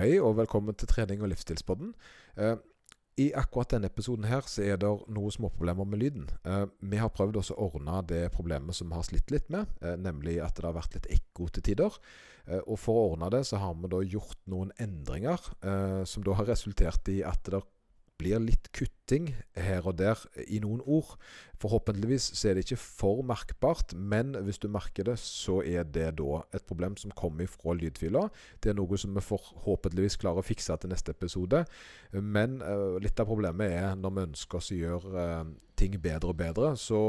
Hei og velkommen til trening og livsstilspodden. Eh, I akkurat denne episoden her så er det noen småproblemer med lyden. Eh, vi har prøvd også å ordne det problemet som vi har slitt litt med, eh, nemlig at det har vært litt ekko til tider. Eh, og for å ordne det så har vi da gjort noen endringer eh, som da har resultert i at det blir litt kutting her og der i noen ord. Forhåpentligvis så er det ikke for merkbart, men hvis du merker det, så er det da et problem som kommer fra lydfila. Det er noe som vi forhåpentligvis klarer å fikse til neste episode. Men uh, litt av problemet er når vi ønsker oss å gjøre uh, ting bedre og bedre, så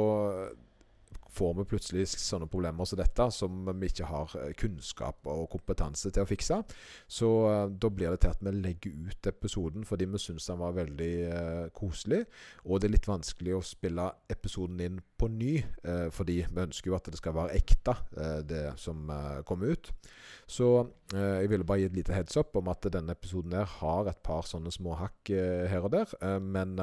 får vi plutselig sånne problemer som dette, som vi ikke har eh, kunnskap og kompetanse til å fikse. Så uh, da blir det til at vi legger ut episoden fordi vi syns den var veldig uh, koselig. Og det er litt vanskelig å spille episoden inn på ny, uh, fordi vi ønsker jo at det skal være ekte, det som kommer ut. Så jeg ville bare gi et lite heads up om at denne episoden her har et par sånne små hakk her og der. men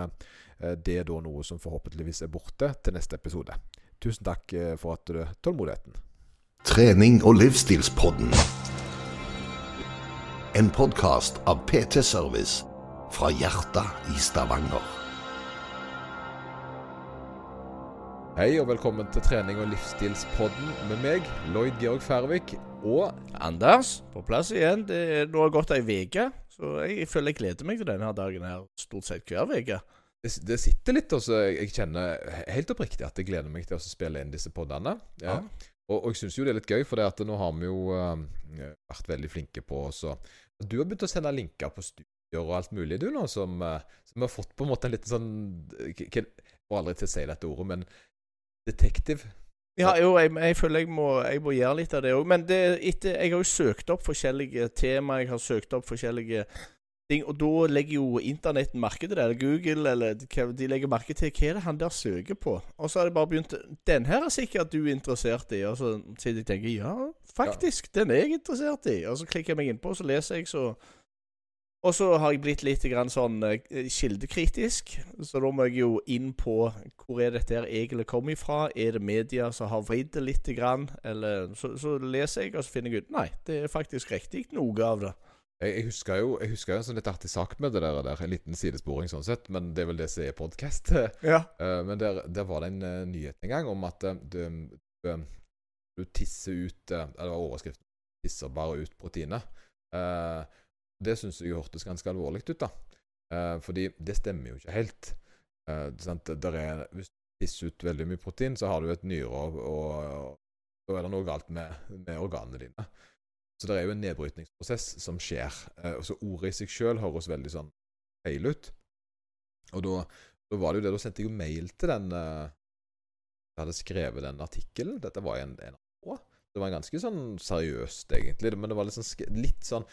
det er da noe som forhåpentligvis er borte til neste episode. Tusen takk eh, for at du tålmodigheten. Trening og livsstilspodden. En podkast av PT Service fra hjertet i Stavanger. Hei og velkommen til trening og livsstilspodden med meg, Lloyd Georg Færvik, og Anders, på plass igjen. Det er nå har gått ei uke, så jeg føler jeg gleder meg til denne dagen her stort sett hver uke. Det, det, sitter litt. Også, jeg kjenner helt oppriktig at jeg gleder meg til å spille inn disse podene. Ja. Og, og, jeg syns jo det er litt gøy, for det at nå har vi jo uh, vært veldig flinke på oss. Du har begynt å sende linker på studier og alt mulig, du nå, som, uh, som har fått på en måte en liten sånn Jeg får aldri til å si dette ordet, men detektiv. Ja, jo, jeg, jeg føler jeg må, jeg må, gjøre litt av det òg. Men det, etter, jeg har jo søkt opp forskjellige tema, jeg har søkt opp forskjellige ting. Og da legger jo internetten merke til det, eller Google, eller de legger merke til hva er det han der søker på. Og så har de bare begynt Den her er sikkert du interessert i. Og så sitter jeg og tenker ja, faktisk, ja. den er jeg interessert i. Og så klikker jeg meg innpå, og så leser jeg, så og så har jeg blitt litt grann sånn uh, kildekritisk, så da må jeg jo inn på hvor er dette her egentlig kommer ifra. Er det media som har vridd det litt? grann? Eller så, så, leser jeg, og så finner jeg ut Nei, det er faktisk riktig noe av det. Jeg, jeg, husker jo, jeg husker jo en sånn litt artig sak med det der, der, En liten sidesporing sånn sett, men det er vel det som er podkast. Ja. uh, men der, der, var det en uh, nyhet en gang om at uh, du, du, tisser ut uh, Eller overskriften 'tisser bare ut proteinet'. det syns jeg hørtes ganske alvorlig ut, da. fordi det stemmer jo ikke helt. Er, hvis du tisser ut veldig mye protein, så har du et nyre, og, og, og, er det noe galt med, med organene dine. Så det er jo en nedbrytningsprosess som skjer. Eh, så ordet i seg sjøl høres veldig sånn feil ut. Og da, da, var det jo det, da sendte jeg jo mail til den uh, Jeg hadde skrevet den artikkelen. Dette var en, en Det var ganske sånn seriøst, egentlig. Men det var litt sånn, litt sånn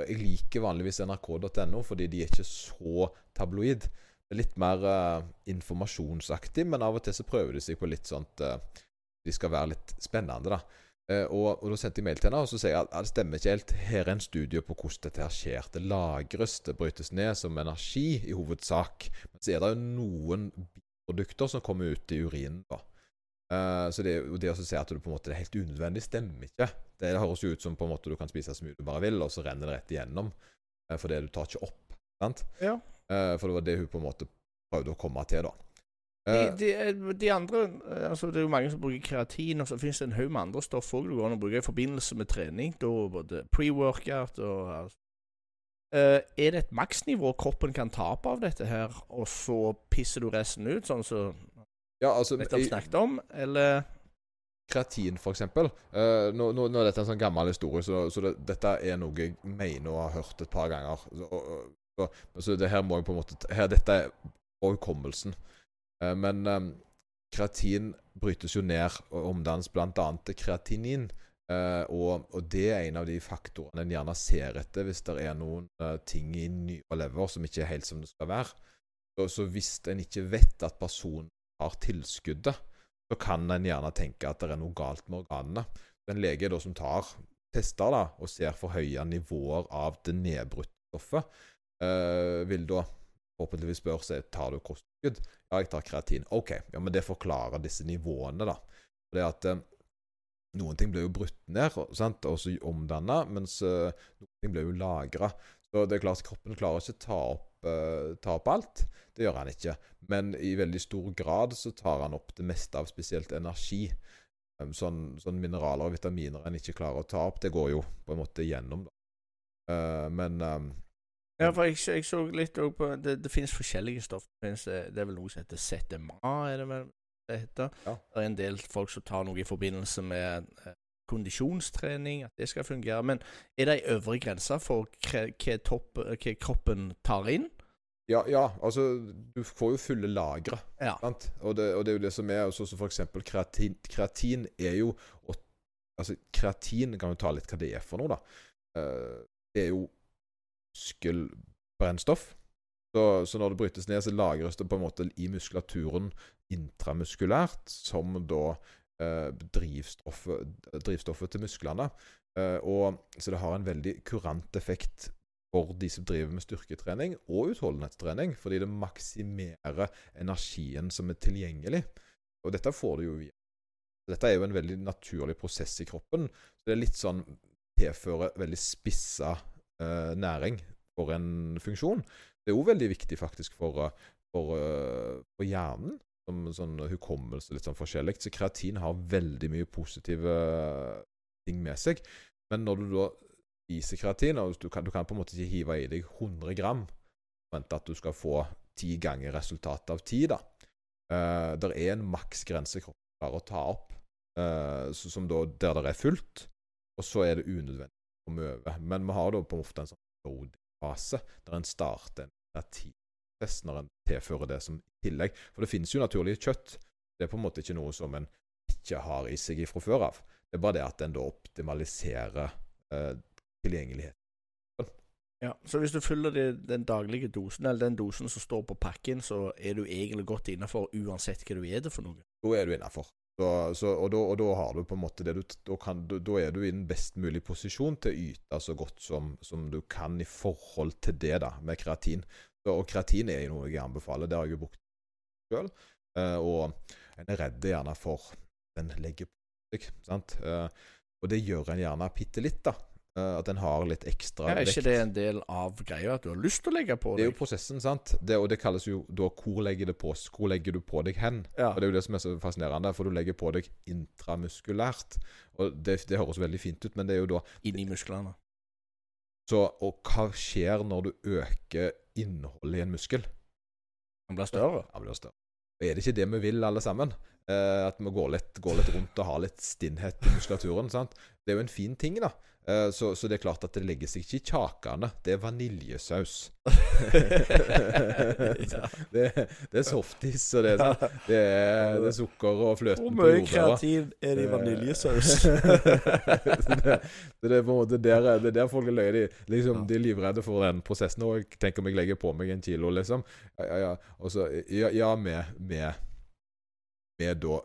Jeg liker vanligvis nrk.no, fordi de er ikke så tabloid. Det er litt mer uh, informasjonsaktig, men av og til så prøver de seg på litt sånt uh, De skal være litt spennende, da. Eh, og, og, da sendte jeg mail til henne og så sier jeg at det stemmer ikke helt. Her er en studie på hvordan dette her skjer. Det lagres, det brytes ned som energi i hovedsak. Men så er det jo noen produkter som kommer ut i urinen. da. Uh, så det, det å si at du på en måte det er helt unødvendig, stemmer ikke. Det, det, høres jo ut som på en måte du kan spise så mye du bare vil, og så renner det rett igjennom. Uh, for det du tar ikke opp. sant? Ja. Uh, for det var det hun på en måte prøvde å komme til, da. De, de, de, andre altså Det er jo mange som bruker kreatin, og så finnes det en haug med andre stoffer òg du går an å bruke i forbindelse med trening. Da både pre-workout og altså. Uh, er det et maksnivå kroppen kan tape av dette her, og så pisser du resten ut, sånn som så ja, altså, nettopp snakket om, eller Kreatin, for eksempel. Uh, nå, nå, nå, er dette en sånn gammel historie, så, så det, dette er noe jeg mener å ha hørt et par ganger. Så, så, så det her må jeg på en måte her, Dette er overkommelsen. hukommelsen. Eh, men um, kreatin brytes jo ned og omdannes bl.a. til kreatinin. Uh, og, og, det er en av de faktorene en gjerne ser etter hvis det er noen uh, ting i nyre lever som ikke er helt som det skal være. Så, så hvis en ikke vet at personen har tilskuddet, så kan en gjerne tenke at det er noe galt med organene. En lege da som tar tester da, og ser for høye nivåer av det nedbrutte stoffet, uh, vil da forhåpentligvis spør seg tar du kosttilskudd. Ja, jeg tar kreatin. OK, ja, men det forklarer disse nivåene, da. Det at eh, noen ting blir jo brutt ned sant? og så omdanna, mens eh, noen ting blir jo lagra. Så det er klart kroppen klarer ikke ta opp, eh, ta opp alt. Det gjør han ikke. Men i veldig stor grad så tar han opp det meste av spesielt energi. Um, sånn, sånn mineraler og vitaminer en ikke klarer å ta opp, det går jo på en måte gjennom. da. Eh, men um, Ja, for jeg, jeg så litt òg på Det, det finnes forskjellige stoff. Det, finnes, eh, det er vel noe som heter ZMA, er det vel det heter? Ja. Det er en del folk som tar noe i forbindelse med eh, kondisjonstrening, at det skal fungere. Men er det ei øvre grense for hva, topp, hva kroppen tar inn? ja, ja, altså Du får jo fulle lagre. Ja. Sant? Og, det, og det er jo det som er også, så for eksempel kreatin. Kreatin er jo Altså, kreatin kan vi ta litt hva det er for noe, da. Eh, det er jo muskelbrennstoff. Så, så når det brytes ned, så lagres det på en måte i muskulaturen intramuskulært, som da eh, drivstoffet, drivstoffet til musklene. Eh, og, så det har en veldig kurant effekt for de som driver med styrketrening og utholdenhetstrening, fordi det maksimerer energien som er tilgjengelig. Og dette får du jo via Dette er jo en veldig naturlig prosess i kroppen. Så det er litt sånn tilfører veldig spissa eh, næring for en funksjon. Det er jo veldig viktig faktisk for, eh, for, eh, for hjernen, som sånn hukommelse, litt sånn forskjellig. Så kreatin har veldig mye positive eh, ting med seg. Men når du da spiser kreatin, og du kan, du kan på en måte ikke hive i deg 100 gram og vente at du skal få ti ganger resultatet av ti, da. Uh, det er en maksgrense kroppen klarer å ta opp, eh, som da, der det er fullt, og så er det unødvendig komme over. Men vi har da på ofte en sånn loading-fase, der en starter en kreatinprosess når en tilfører det som tillegg. For det finnes jo naturlig kjøtt. Det er på en måte ikke noe som en ikke har i seg fra før av. Det er bare det at en da optimaliserer eh, tilgjengelighet. Ja, Så hvis du fyller det, den daglige dosen, eller den dosen som står på pakken, så er du egentlig godt innafor uansett hva du spiser for noe? Da er du innafor. Så, så, og, da, og da har du på en måte det du da, kan, da, er du i den best mulige posisjon til å yte så godt som, som du kan i forhold til det da, med kreatin. Så, og kreatin er jo noe jeg anbefaler. Det har jeg jo brukt sjøl. Eh, og en er redd gjerne for den legger på seg. sant? Eh, og det gjør en gjerne bitte litt, da. Eh, at en har litt ekstra Ja, er vekt. ikke det en del av greia at du har lyst til å legge på deg? Det er jo prosessen, sant. Det, og det kalles jo da hvor legger, på, hvor legger du på deg hen? Ja. Og Det er jo det som er så fascinerende, for du legger på deg intramuskulært. Og det, det høres veldig fint ut, men det er jo da Inni musklene. så, Og hva skjer når du øker innholdet i en muskel? Den blir større. Ja, blir større. Og Er det ikke det vi vil, alle sammen? Eh, at vi går litt, går litt rundt og har litt stinnhet i muskulaturen. sant? Det er jo en fin ting, da. Eh, så, så det er klart at det legger seg ikke i kjakene. Det er vaniljesaus. Det, det er softis, og det er, sånn, det er, det er sukker og fløten Hvor mye kreativ er det i vaniljesaus? det, det er på en måte der, det er der folk er løye. De, liksom, de er livredde for den prosessen. Og tenk om jeg legger på meg en kilo, liksom. Ja, ja, Også, ja, ja med, med, med da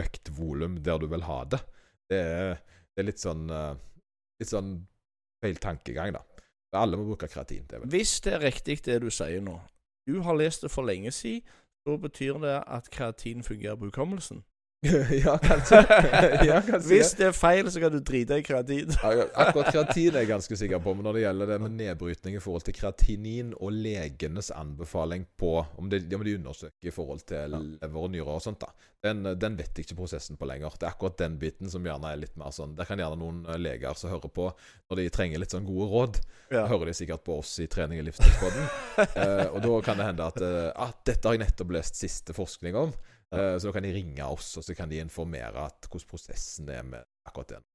økt volum der du vil ha det. Det er, det er litt sånn eh, Litt sånn feil tankegang, da. Alle må bruke kreatin. Det. Hvis det er riktig det du sier nå, du har lest det for lenge siden, så betyr det at kreatin fungerer på hukommelsen. ja, kanskje. ja, kanskje. Hvis det er feil, så kan du drite i kreatin. Akkurat kreatin er jeg ganske sikker på, men når det gjelder det med nedbrytning i forhold til kreatinin og legenes anbefaling på om de, om de undersøker i forhold til lever og nyrer og sånt, da, den, den vet jeg ikke prosessen på lenger. Det er akkurat den biten som gjerne er litt mer sånn Der kan gjerne noen eh, leger som hører på, når de trenger litt sånn gode råd, Ja. hører de sikkert på oss i Trening i livsstilskoden. eh, og da kan det hende at eh, ah, dette har jeg nettopp lest siste forskning om. Eh, så da kan de ringe oss, og så kan de informere at hvordan prosessen er med akkurat den.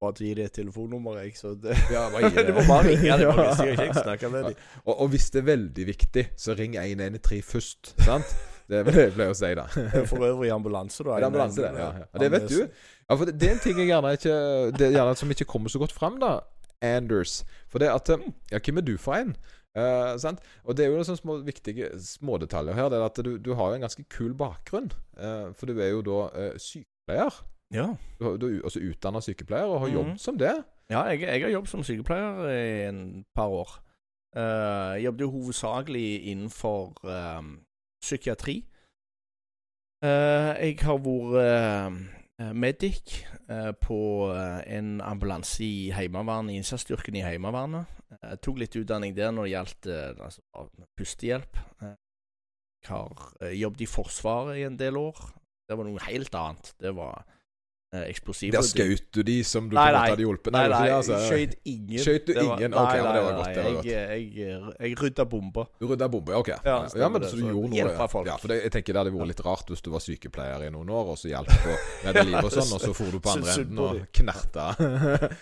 Bare gi det telefonnummer, jeg, så det Ja, bare gi det. Du må bare ringe dem, Ja. Jeg ikke snakke med dem. Og, og hvis det er veldig viktig, så ring 113 først. Sant? Det er vel det jeg pleier å si, da. For øvrig ambulanse, da. Det ambulanse, det? Ja, ja. ja, det vet du. Ja, for det, det er en ting jeg gjerne ikke Det er gjerne som ikke kommer så godt fram, da. Anders. For det at eh, Ja, hvem er du for en? Sant? Og det er jo sånne små, viktige smådetaljer her. Det er at du, du har en ganske kul bakgrunn. Uh, for du er jo da uh, sykepleier. Ja. Du, du er altså utdanna sykepleier og har mm. jobbet som det. Ja, jeg, jeg har jobbet som sykepleier i en par år. Jeg jobbet jo hovedsakelig innenfor psykiatri. Jeg har vært medic eh, på eh, en ambulanse i Heimevernet, innsatsstyrken i Heimevernet. Jeg tok litt utdanning der når det gjaldt eh, altså, pustehjelp. Jeg har eh, jobbet i Forsvaret i en del år. Det var noe helt annet. Det var eh, eksplosiv Der skjøt du de som du Nei, nei. hadde hjulpet? Nei, nei, det altså. skjøt ingen. Skjøt du ingen? var- ingen? Nei, Ok, det var godt, det var godt. Jeg, jeg, jeg rydda bomber. Du rydda bomber, ok. Ja, Ja, men det. Så du Så gjorde noe folk. Ja, for det, jeg tenker det hadde vært litt rart hvis du var sykepleier i noen år, og så hjalp på redde livet og sånn, og så for du på andre enden og knerta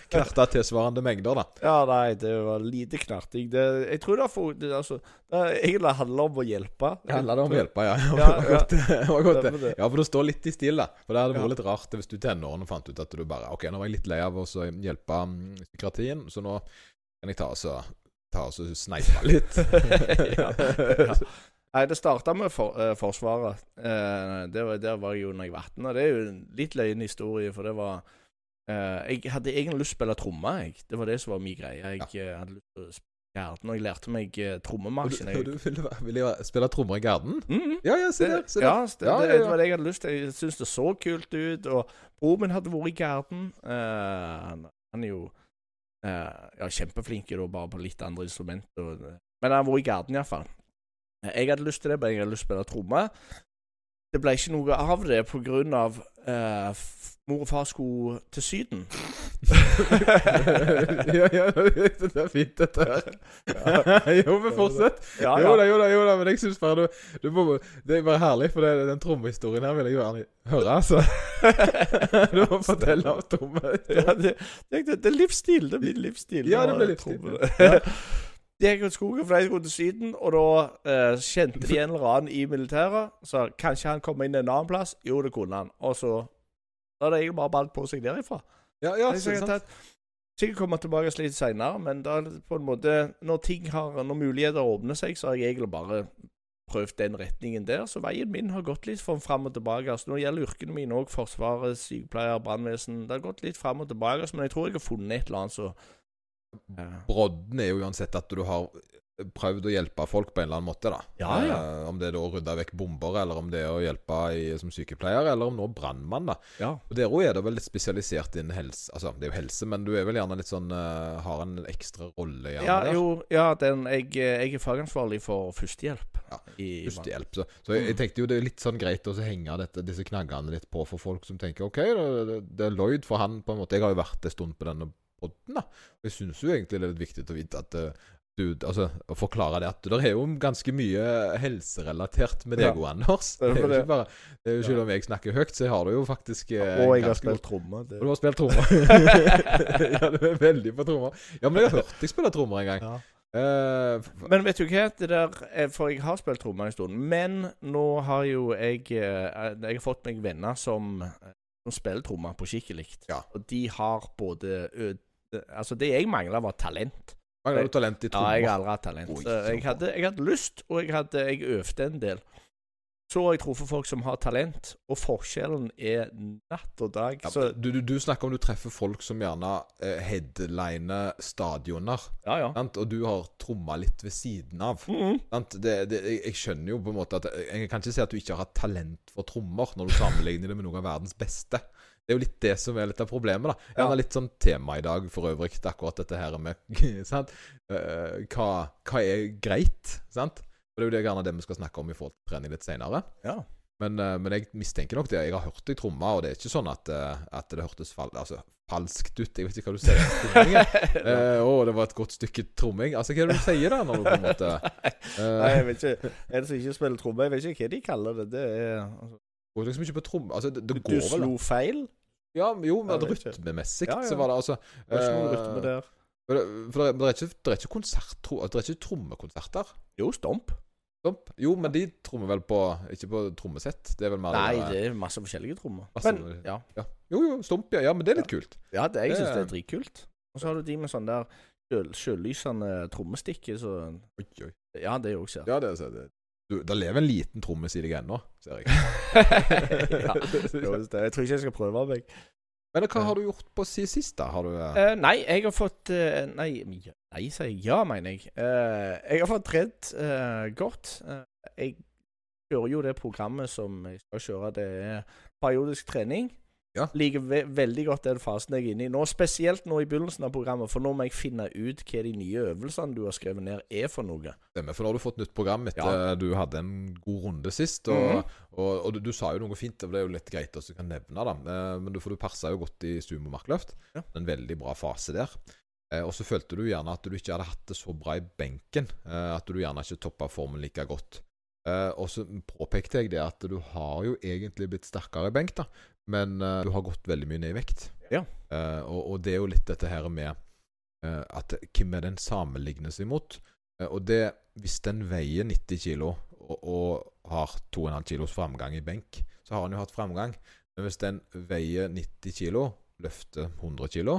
Knerta tilsvarende mengder, da. Ja, nei, det var lite knerting. Det, jeg tror det, for, det, altså, det egentlig handler om å hjelpe. Det handler det om å hjelpe, ja. Ja, Det ja. det det. det. Ja, for det står litt i stil, da. For det hadde vært litt rart hvis du i tenårene fant ut at du bare OK, nå var jeg litt lei av å hjelpe mm, psykiatrien, så nå kan jeg ta og Ta og sneipe litt. Ja, ja. Nei, det starta med for, uh, Forsvaret. Uh, det var, der var jeg jo når jeg var 18. Og det er jo en litt løgn historie, for det var uh, Jeg hadde egentlig lyst til å spille tromme, jeg. Det var det som var min greie. Jeg eh, hadde lyst til å garden, og jeg lærte meg uh, Og du, og du ville, ville spille trommer i garden? Mhm. Ja, ja, se der. Se der. Ja, det, Ja, ja, ja. det var det jeg hadde lyst til. Jeg syntes det så kult ut. Og broren hadde vært i garden. Uh, han, han er jo eh, ja, kjempeflink, da, bare på litt andre instrumenter. Men han har vært i garden iallfall. Jeg hadde lyst til det, men jeg hadde lyst til å spille tromme. Det ble ikke noe av det på grunn av eh, mor og far skulle til Syden. ja, ja, det er fint, dette her. jo, men fortsett. Ja, Jo da, jo da, jo da, men jeg syns bare du, du må, Det er bare herlig, for det, den trommehistorien her vil jeg jo gjerne høre, altså. du må fortelle om tromme. ja det, det, det, er livsstil. Det blir livsstil. Ja, det blir livsstil, ja. De gikk ut skogen, for de skulle til Syden, og da eh, kjente de en eller annen i militæret. Så kanskje han kom inn en annen plass? Jo, det kunne han. Og så Da hadde jeg bare balt på seg derifra. Ja, ja, det er sikkert sant. Sikkert komme tilbake litt seinere, men da på en måte Når ting har Når muligheter åpner seg, så har jeg egentlig bare prøvd den retningen der. Så veien min har gått litt fram og tilbake. Altså, når det gjelder yrkene mine òg, Forsvaret, sykepleier, brannvesen Det har gått litt fram og tilbake, altså, men jeg tror jeg har funnet et eller annet så eh, Brodden er jo uansett at du har prøvd å hjelpe folk på en eller annen måte, da. Ja, ja. Eh, om det er da å rydde vekk bomber, eller om det er å hjelpe i, som sykepleier, eller om nå brannmann, da. Ja. Og Der òg er det vel litt spesialisert innen helse. Altså, det er jo helse, men du er vel gjerne litt sånn uh, Har en ekstra rolle, gjerne. Ja, der. jo, ja den, jeg, jeg er fagansvarlig for førstehjelp. Ja, i Førstehjelp. Så, så jeg, jeg tenkte jo det er litt sånn greit å henge dette, disse knaggene litt på for folk som tenker OK, det, det, det er Lloyd for han på en måte Jeg har jo vært en stund på denne podden, da. Jeg syns jo egentlig det er litt viktig å vite at uh, du, altså, å forklare det at det er jo ganske mye helserelatert med deg Ja. Anders. Det er Det er jo ikke bare, det er jo Selv om jeg snakker høyt, så har du jo faktisk eh, Og jeg har spilt trommer. Og du har spilt trommer. ja, du er veldig på trommer. Ja, men jeg har hørt deg spille trommer en gang. Ja. Uh, Men vet du hva? Det der, eh, for jeg har spilt trommer en stund. Men nå har jo jeg Jeg har fått meg venner som, som spiller trommer på skikkelig. Ja. Og de har både Altså, det jeg mangla, var talent. Mangla du talent i Ja, jeg har aldri hatt talent. Oi, jeg, hadde, jeg hadde lyst, og jeg, hadde, jeg øvde en del. Så har jeg truffet folk som har talent, og forskjellen er natt og dag. Ja, Så du, du, du snakker om du treffer folk som gjerne eh, headliner stadioner, ja, ja. sant? og du har tromma litt ved siden av. Mhm. Sant? Det, det, jeg jeg skjønner jo på en måte at Jeg kan ikke si at du ikke har hatt talent for trommer når du sammenligner det med noen av verdens beste. Det er jo litt det som er litt av problemet. da Ja. har litt sånn tema i dag for øvrig, akkurat dette her med sant? Uh, hva, hva er greit? Sant? Og Det er jo det gjerne det vi skal snakke om i forhold til trening litt senere. ja. Men, uh, men jeg mistenker nok det. Jeg har hørt deg tromme, og det er ikke sånn at, uh, at det hørtes fal altså, falskt ut. Jeg vet ikke hva du sier. Eh, å, det var et godt stykke tromming. Altså, hva er det du sier da, når du på en måte Nei, eh, jeg vet ikke. En som ikke spiller tromme, jeg vet ikke hva de kaller det. Det er altså, Går liksom ikke på tromme Altså, det, det Du går vel slo feil? Ja, jo, men rytmemessig Ja, ja. så var det altså Det er ikke noe eh, rytme der. For det, for det, det, er ikke, det er ikke konsert Det er ikke trommekonserter. Jo, stomp. Stomp. Jo, men de trommer vel på Ikke på trommesett. Det er vel mer Nei, det er masse forskjellige trommer. Masse- Men, ja. ja. Jo, jo, stomp, ja. ja. Men det er litt kult. ja, det, jeg syns Det- er dritkult. Og så har du de med sånn der sjøl- sjøllysende trommestikke. så Oi, oi. Ja, det er jo også Ja, det, så det du, Det lever en liten trommis i deg ennå, ser jeg. ja, jeg tror ikke jeg skal prøve meg. Men hva har du gjort på sist, da? Har du uh, nei, jeg har fått uh, Nei, nei, sier jeg. Ja, mener jeg. Uh, jeg har fått trent godt. Jeg kjører jo det programmet som jeg skal kjøre. Det er periodisk trening. Ja. Liker ve veldig godt den fasen jeg er inne i nå. Spesielt nå i begynnelsen av programmet, for nå må jeg finne ut hva de nye øvelsene du har skrevet ned, er for noe. Stemmer, for nå har du fått nytt program etter Ja. du hadde en god runde sist. Og, Mhm. og, og du, du sa jo noe fint, og det er jo litt greit å kan nevne, da. Eh, Men du, for du persa jo godt i sumo markløft. Ja. En veldig bra fase der. Eh, og så følte du gjerne at du ikke hadde hatt det så bra i benken. Eh, at du gjerne ikke toppa formen like godt. Og så påpekte jeg det at du har jo egentlig blitt sterkere i benk, da. Men uh, du har gått veldig mye ned i vekt. Ja. Uh, og, og det er jo litt dette her med uh, at hvem er den sammenlignes imot? Og det, hvis den veier 90 kg og, og har 2,5 kilos framgang i benk, så har han jo hatt framgang. Men hvis den veier 90 kg, løfter 100 kg,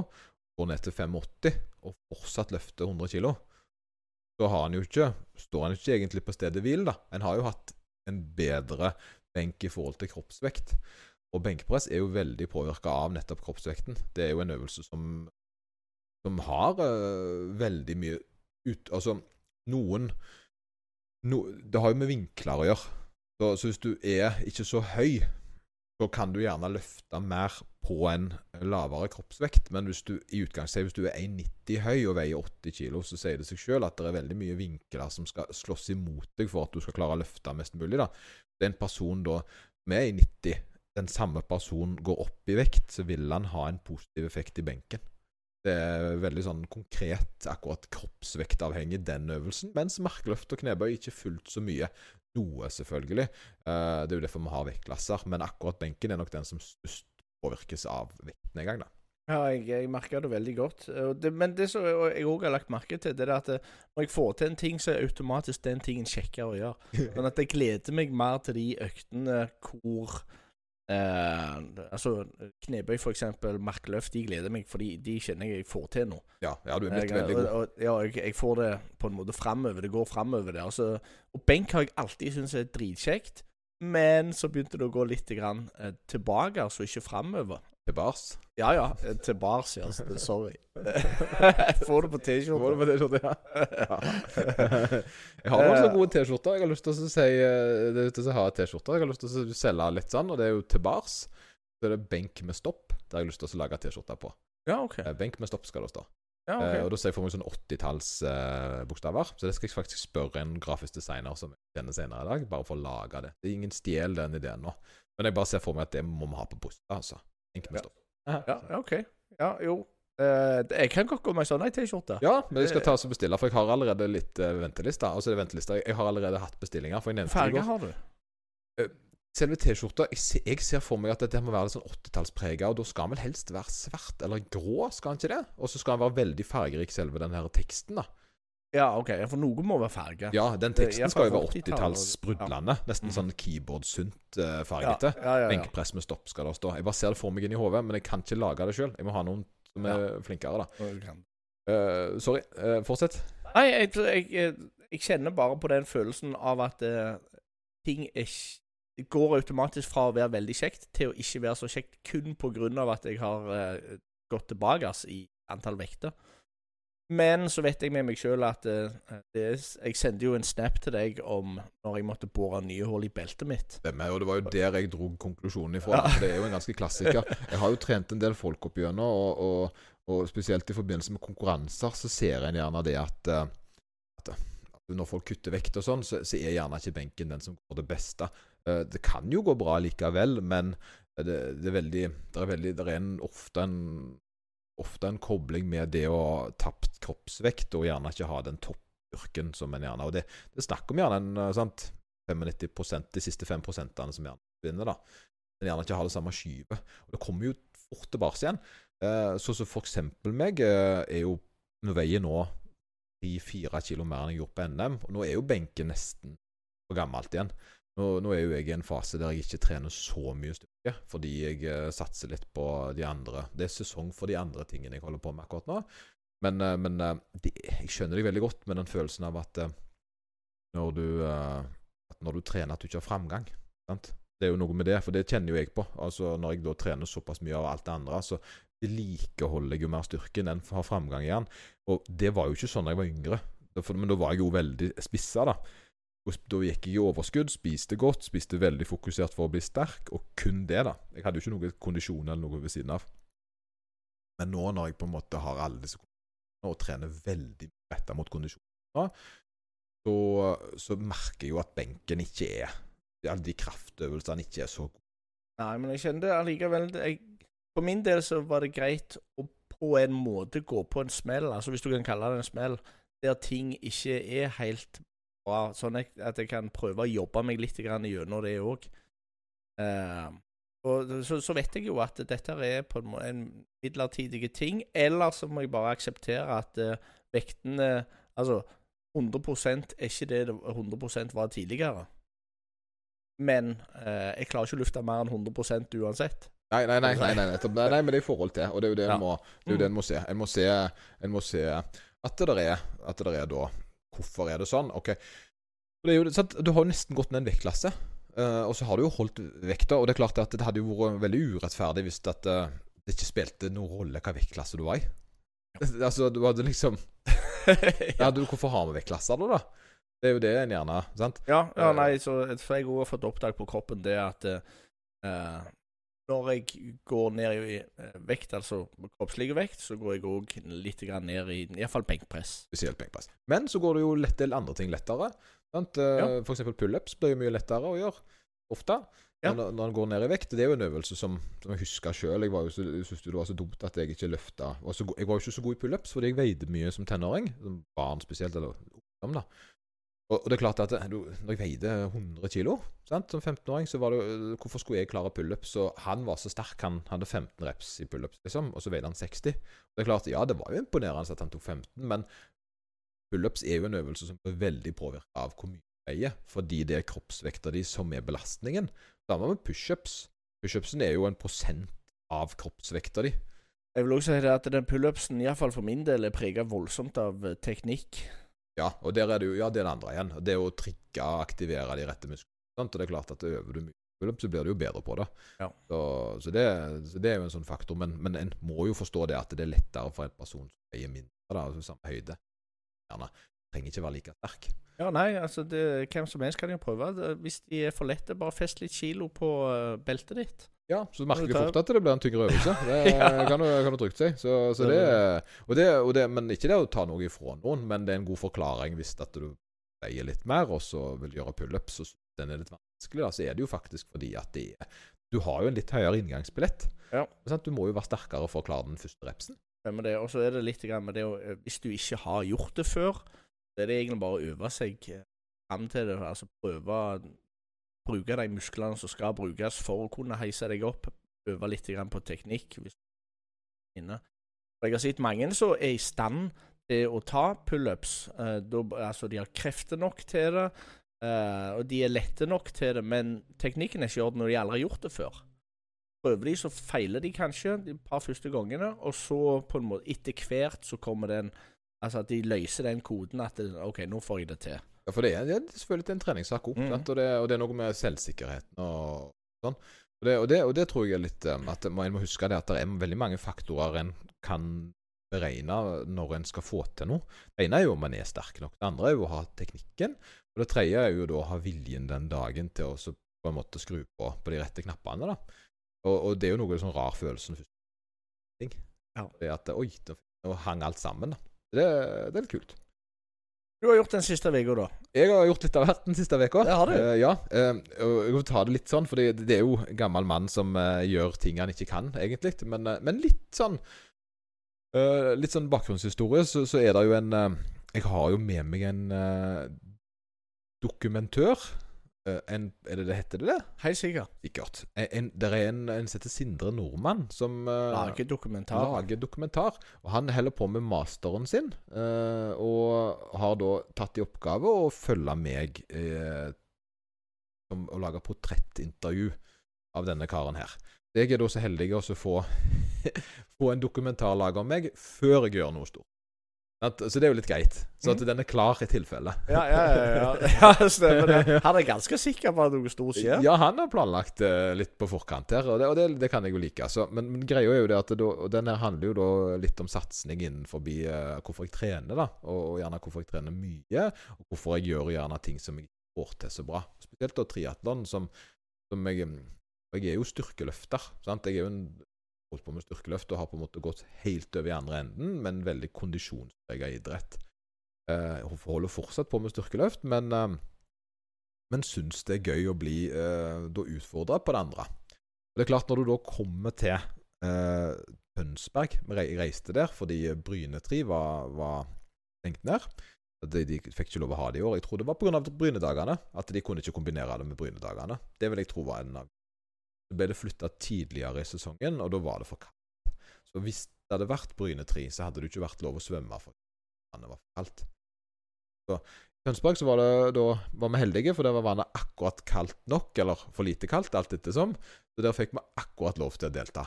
går ned til 85 og fortsatt løfter 100 kg, så har han jo ikke, står han jo ikke egentlig på stedet hvil, da. En har jo hatt en bedre benk i forhold til kroppsvekt. Og benkepress er jo veldig påvirka av nettopp kroppsvekten. Det er jo en øvelse som, som har uh, veldig mye ut... Altså, noen no, Det har jo med vinkler å gjøre. Så, så hvis du er ikke så høy, så kan du gjerne løfte mer på en lavere kroppsvekt. Men hvis du i utgangspunktet hvis du er 1,90 høy og veier 80 kg, så sier det seg sjøl at det er veldig mye vinkler som skal slåss imot deg for at du skal klare å løfte mest mulig. da. Det er en person da med 1,90 den samme personen går opp i vekt, så vil han ha en positiv effekt i benken. Det er veldig sånn konkret, akkurat kroppsvektavhengig, den øvelsen. Mens markløft og knebøy ikke fullt så mye. Noe, selvfølgelig. Eh, det er jo derfor vi har vektklasser. Men akkurat benken er nok den som størst påvirkes av vektnedgang, da. Ja, jeg, jeg merker det veldig godt. Det, men det som jeg òg har lagt merke til, det er at eh, når jeg får til en ting, så er automatisk den tingen kjekkere å gjøre. Sånn at jeg gleder meg mer til de øktene hvor eh, Altså knebøy, for eksempel, markløft, de gleder meg, fordi de kjenner jeg jeg får til nå. Ja, ja du er blitt Jeg, veldig god. og, ja, jeg, jeg får det på en måte framover. Det går framover det. Altså, og benk har jeg alltid syntes er dritkjekt. Men så begynte det å gå litt grann, eh, tilbake, altså ikke framover. Til bars. Ja ja, eh, til bars, ja. så- Sorry. Får det på Var det T-skjorte. på T-skjorte, ja? jeg har noen sånne gode T-skjorter. Jeg har lyst til å si eh, det er til å ha T-skjorter. Jeg har lyst til å selge litt sånn, og det er jo til bars. Så er det benk med stopp. Det har jeg lyst til å lage T-skjorter på. Ja, OK. Eh, Benk med stopp skal det stå. Ja, Eh, ok. og da ser jeg for meg sånn 80-tallsbokstaver. så det skal jeg faktisk spørre en grafisk designer som jeg kjenner senere i dag, bare for å lage det. Det er ingen stjel den ideen nå. Men jeg bare ser for meg at det må vi ha på posta, altså. Med Ja. stopp. Ja, ja, OK. Ja, jo. Eh, jeg kan godt gå med en sånn ei T-skjorte. Ja, men jeg skal ta og bestille, for jeg har allerede litt uh, venteliste. Altså venteliste. Jeg har allerede hatt bestillinger. For jeg nevnte Farge har du? Selve T-skjorta jeg, ser- jeg ser for meg at det må være litt sånn 80-tallsprega, og da skal den vel helst være svart eller grå, skal den ikke det? Og så skal den være veldig fargerik, selve den her teksten, da. Ja, OK. For noe må være farge. Ja, den teksten skal jo være 80-tallet, 80-tallssprudlende. Nesten Mhm. sånn keyboard-sunt uh, ja, ja, ja, ja. Benkpress med stopp skal det stå. Jeg bare ser det for meg inn i hodet, men jeg kan ikke lage det sjøl. Jeg må ha noen som er flinkere, da. Uh, sorry. Uh, fortsett. Nei, jeg, jeg, jeg, jeg kjenner bare på den følelsen av at uh, ting er går automatisk fra å være veldig kjekt til å ikke være så kjekt kun på grunn av at jeg har eh, gått tilbake i antall vekter. Men så vet jeg med meg sjøl at uh, det er, jeg sendte jo en snap til deg om når jeg måtte bore nye hull i beltet mitt. Stemmer, og det var jo der jeg dro konklusjonen ifra. Det er jo en ganske klassiker. Jeg har jo trent en del folk opp gjennom, og, og, og spesielt i forbindelse med konkurranser, så ser en gjerne det at, eh, at, at når folk kutter vekt og sånn, så, så er gjerne ikke benken den som går det beste. Eh, Det kan jo gå bra likevel, men det, det er veldig Det er, veldig, det er en, ofte en ofte en kobling med det å ha tapt kroppsvekt og gjerne ikke ha den toppyrken som en gjerne Og det, det snakker om gjerne en eh, sant, 95% de siste 5 prosentene som gjerne vinner, da. Men gjerne ikke har det samme skyvet. Og det kommer jo fort tilbake igjen. Eh, så som for eksempel meg, eh, er jo Nå veier nå 3-4 kilo mer enn jeg gjorde på NM, og nå er jo benken nesten for gammelt igjen. Nå, nå er jo jeg i en fase der jeg ikke trener så mye styrke, fordi jeg eh, satser litt på de andre Det er sesong for de andre tingene jeg holder på med akkurat nå. Men, eh, men eh, det, jeg skjønner deg veldig godt med den følelsen av at når du, at når du trener, at du ikke har framgang. Sant? Det er jo noe med det, for det kjenner jo jeg på. Altså Når jeg da trener såpass mye av alt det andre, så vedlikeholder jeg jo mer styrken enn har framgang igjen. Og det var jo ikke sånn da jeg var yngre. Men da var jeg jo veldig spissa, da. Og Da gikk jeg i overskudd, spiste godt, spiste veldig fokusert for å bli sterk, og kun det, da. Jeg hadde jo ikke noe kondisjon eller noe ved siden av. Men nå når jeg på en måte har alle disse kondisjonene og trener veldig retta mot kondisjoner, så, så merker jeg jo at benken ikke er Alle de kraftøvelsene ikke er så gode. Nei, men jeg kjenner det allikevel jeg, For min del så var det greit å på en måte gå på en smell, altså hvis du kan kalle det en smell, der ting ikke er helt bra, sånn at jeg kan prøve å jobbe meg litt gjennom det òg. og så, så vet jeg jo at dette er på en, en midlertidig ting, eller så må jeg bare akseptere at uh, vektene Altså 100 er ikke det det 100% var tidligere. Men uh, jeg klarer ikke å lufte mer enn 100 uansett. Nei, nei, nei, nei, nei, nettopp. nei, nei, men det er i forhold til. Og det er jo det Ja. en må, det er jo det en må se. En må se, en må se at det der er At det der er da Hvorfor er det sånn? Ok. Det jo? Du har jo nesten gått ned en vektklasse, Uh, og så har du jo holdt vekta. Og det er klart at det hadde jo vært veldig urettferdig hvis at, uh, det ikke spilte noen rolle hva vektklasse du var i. Altså, du hadde liksom ja, du, Hvorfor har vi vektklasser da, da? Det er jo det en gjerne Sant? Ja, ja Eh. nei, så, så jeg har fått oppdag på kroppen det at eh, når jeg går ned i eh, vekt, altså kroppslig vekt, så går jeg òg litt ned i iallfall benkpress. Spesielt benkpress. Men så går det jo en del andre ting lettere. Sant? Eh, Ja. For eksempel pullups blir jo mye lettere å gjøre. Ofte. Ja. Når, når en går ned i vekt. Det er jo en øvelse som, som jeg husker sjøl. Jeg, var jo så- jeg syntes det var så dumt at jeg ikke løfta Jeg var jo ikke så god i pullups fordi jeg veide mye som tenåring. Som barn spesielt, eller ungdom, da. Og, det er klart at du, når jeg veide 100 kilo som 15-åring, så var det Hvorfor skulle jeg klare pullups? Og han var så sterk, han hadde 15 reps i pullups, liksom, og så veide han 60. Det er klart, ja, det var jo imponerende at han tok 15, men pullups er jo en øvelse som er veldig påvirka av hvor mye du veier, fordi det er kroppsvekta di som er belastningen. Samme med pushups. Pushupsen er jo en prosent av kroppsvekta di. Jeg vil også si det at den pullupsen, iallfall for min del, er prega voldsomt av eh, teknikk. Ja, og der er det jo Ja, det er det andre igjen. Det å trikke og aktivere de rette musklene. Og det er klart at øver du mye så blir du jo bedre på det. Ja. Så, så, det, så det er jo en sånn faktor. Men, men en må jo forstå det at det er lettere for en person som veier mindre, da, altså samme høyde. Gjerne. Trenger ikke være like sterk. Ja, nei, altså det, hvem som helst kan jo prøve. Hvis de er for lette, bare fest litt kilo på eh, beltet ditt. Ja, så du merker fort at det blir en tyngre øvelse. Det Ja. kan, du, kan du trygt si. Så, så det, og det, og det, men ikke det å ta noe ifra noen, men det er en god forklaring hvis at du veier litt mer, og så vil gjøre pullups, og den er litt vanskelig, da, så er det jo faktisk fordi at det Du har jo en litt høyere inngangsbillett. Ja. Du må jo være sterkere for å klare den første repsen. Og så er det litt med det å eh, Hvis du ikke har gjort det før, så er det egentlig bare å øve seg eh, fram til det. Altså prøve bruke de musklene som skal brukes for å kunne heise deg opp. Øve litt på teknikk. Jeg har sett mange som er i stand til å ta pullups. Eh, altså, de har krefter nok til det, eh, og de er lette nok til det, men teknikken er ikke i orden når de aldri har gjort det før prøver de, så feiler de kanskje de par første gangene, og så på en måte etter hvert så kommer den Altså at de løser den koden at OK, nå får jeg det til. Ja, for det er, det er selvfølgelig en treningssak òg, mm. og, det- og det er noe med selvsikkerheten og sånn. Og det, og det, og det tror jeg er litt um, At en må huske det at det er veldig mange faktorer en kan beregne når en skal få til noe. Det ene er jo om en er sterk nok. Det andre er jo å ha teknikken. Og det tredje er jo da å ha viljen den dagen til å på en måte skru på på de rette knappene. da. Og, det er jo noe sånn rar følelse. når først- ting. Ja. Det at Oi, nå hang alt sammen. da. Det, det er litt kult. Du har gjort den siste uka, da. Jeg har gjort litt av hvert den siste uka. Eh, ja. Uh, jeg vil ta det litt sånn, for det, det er jo en gammel mann som uh, gjør ting han ikke kan, egentlig. Men, men litt sånn Litt sånn bakgrunnshistorie, så, så er det jo en Jeg har jo med meg en dokumentør. Eh, en, er det det heter det? det? Helt sikkert. En, en, det er en, en som heter Sindre Nordmann, som uh, Lager dokumentar. lager dokumentar. Og han holder på med masteren sin, uh, og har da tatt i oppgave å følge meg uh, som å lage portrettintervju av denne karen her. Jeg er da så heldig å få, få en dokumentar laga om meg før jeg gjør noe stort. Så det er jo litt greit. Så at Mhm. den er klar i tilfelle. Ja, ja, ja. ja. ja stemmer det. Han er ganske sikker på at noe stort skjer. Ja, han har planlagt eh, litt på forkant her, og det, og det, det kan jeg jo like. Så, men, men greia er jo det at det, den her handler jo da litt om satsing innenfor uh, hvorfor jeg trener, da. Og, og gjerne hvorfor jeg trener mye, og hvorfor jeg gjør gjerne ting som jeg får til så bra. Spesielt da triatlon, som, som jeg Jeg er jo styrkeløfter. sant? Jeg er jo en holdt på med styrkeløft og har på en måte gått helt over i andre enden, men veldig kondisjonspreget idrett. Eh, hun holder fortsatt på med styrkeløft, men, eh, men syns det er gøy å bli eh, utfordra på det andre. Og det er klart, når du da kommer til eh, Tønsberg Vi reiste der fordi Brynetri var, var stengt ned. De, de, fikk ikke lov å ha det i år. Jeg tror det var pga. Brynedagene. At de kunne ikke kombinere det med Brynedagene. Det vil jeg tro var en av Så ble det flytta tidligere i sesongen, og da var det for kaldt. Så hvis det hadde vært Brynetri, så hadde det ikke vært lov å svømme for vannet var for kaldt. Så i Tønsberg så var det da var vi heldige, for der var vannet akkurat kaldt nok, eller for lite kaldt, alt ettersom. Så der fikk vi akkurat lov til å delta.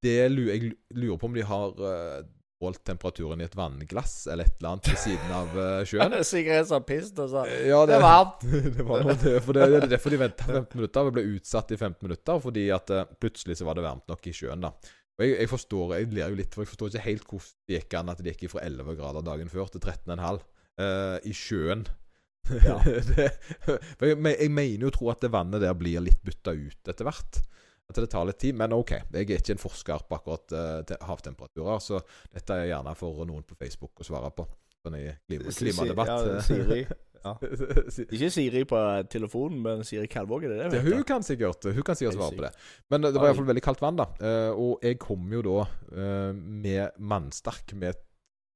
Det jeg lurer på om de har uh, målt temperaturen i et vannglass eller et eller annet ved siden av uh, sjøen. Sikkert en sånn pist og sa Ja, Det er varmt! det var noe det, for det, det er derfor de venta 15 minutter. Vi ble utsatt i 15 minutter fordi at uh, plutselig så var det varmt nok i sjøen. da. Og jeg, jeg forstår, jeg ler jo litt, for jeg forstår ikke helt hvordan det gikk an at det gikk fra 11 grader dagen før til 13,5 uh, i sjøen. Ja. det, jeg, jeg mener jo å tro at det vannet der blir litt bytta ut etter hvert. At det tar litt tid. Men OK, jeg er ikke en forsker på akkurat uh, havtemperaturer, så dette er gjerne for noen på Facebook å svare på. Sånn i klima, klimadebatt. Ja, Siri. Ja. Ikke Siri på telefonen, men Siri Kalvåg, er det det? det hun, kan sikkert, hun kan sikkert svare på det. Men det var iallfall veldig kaldt vann, da. Eh, og jeg kom jo da eh, med mannsterk med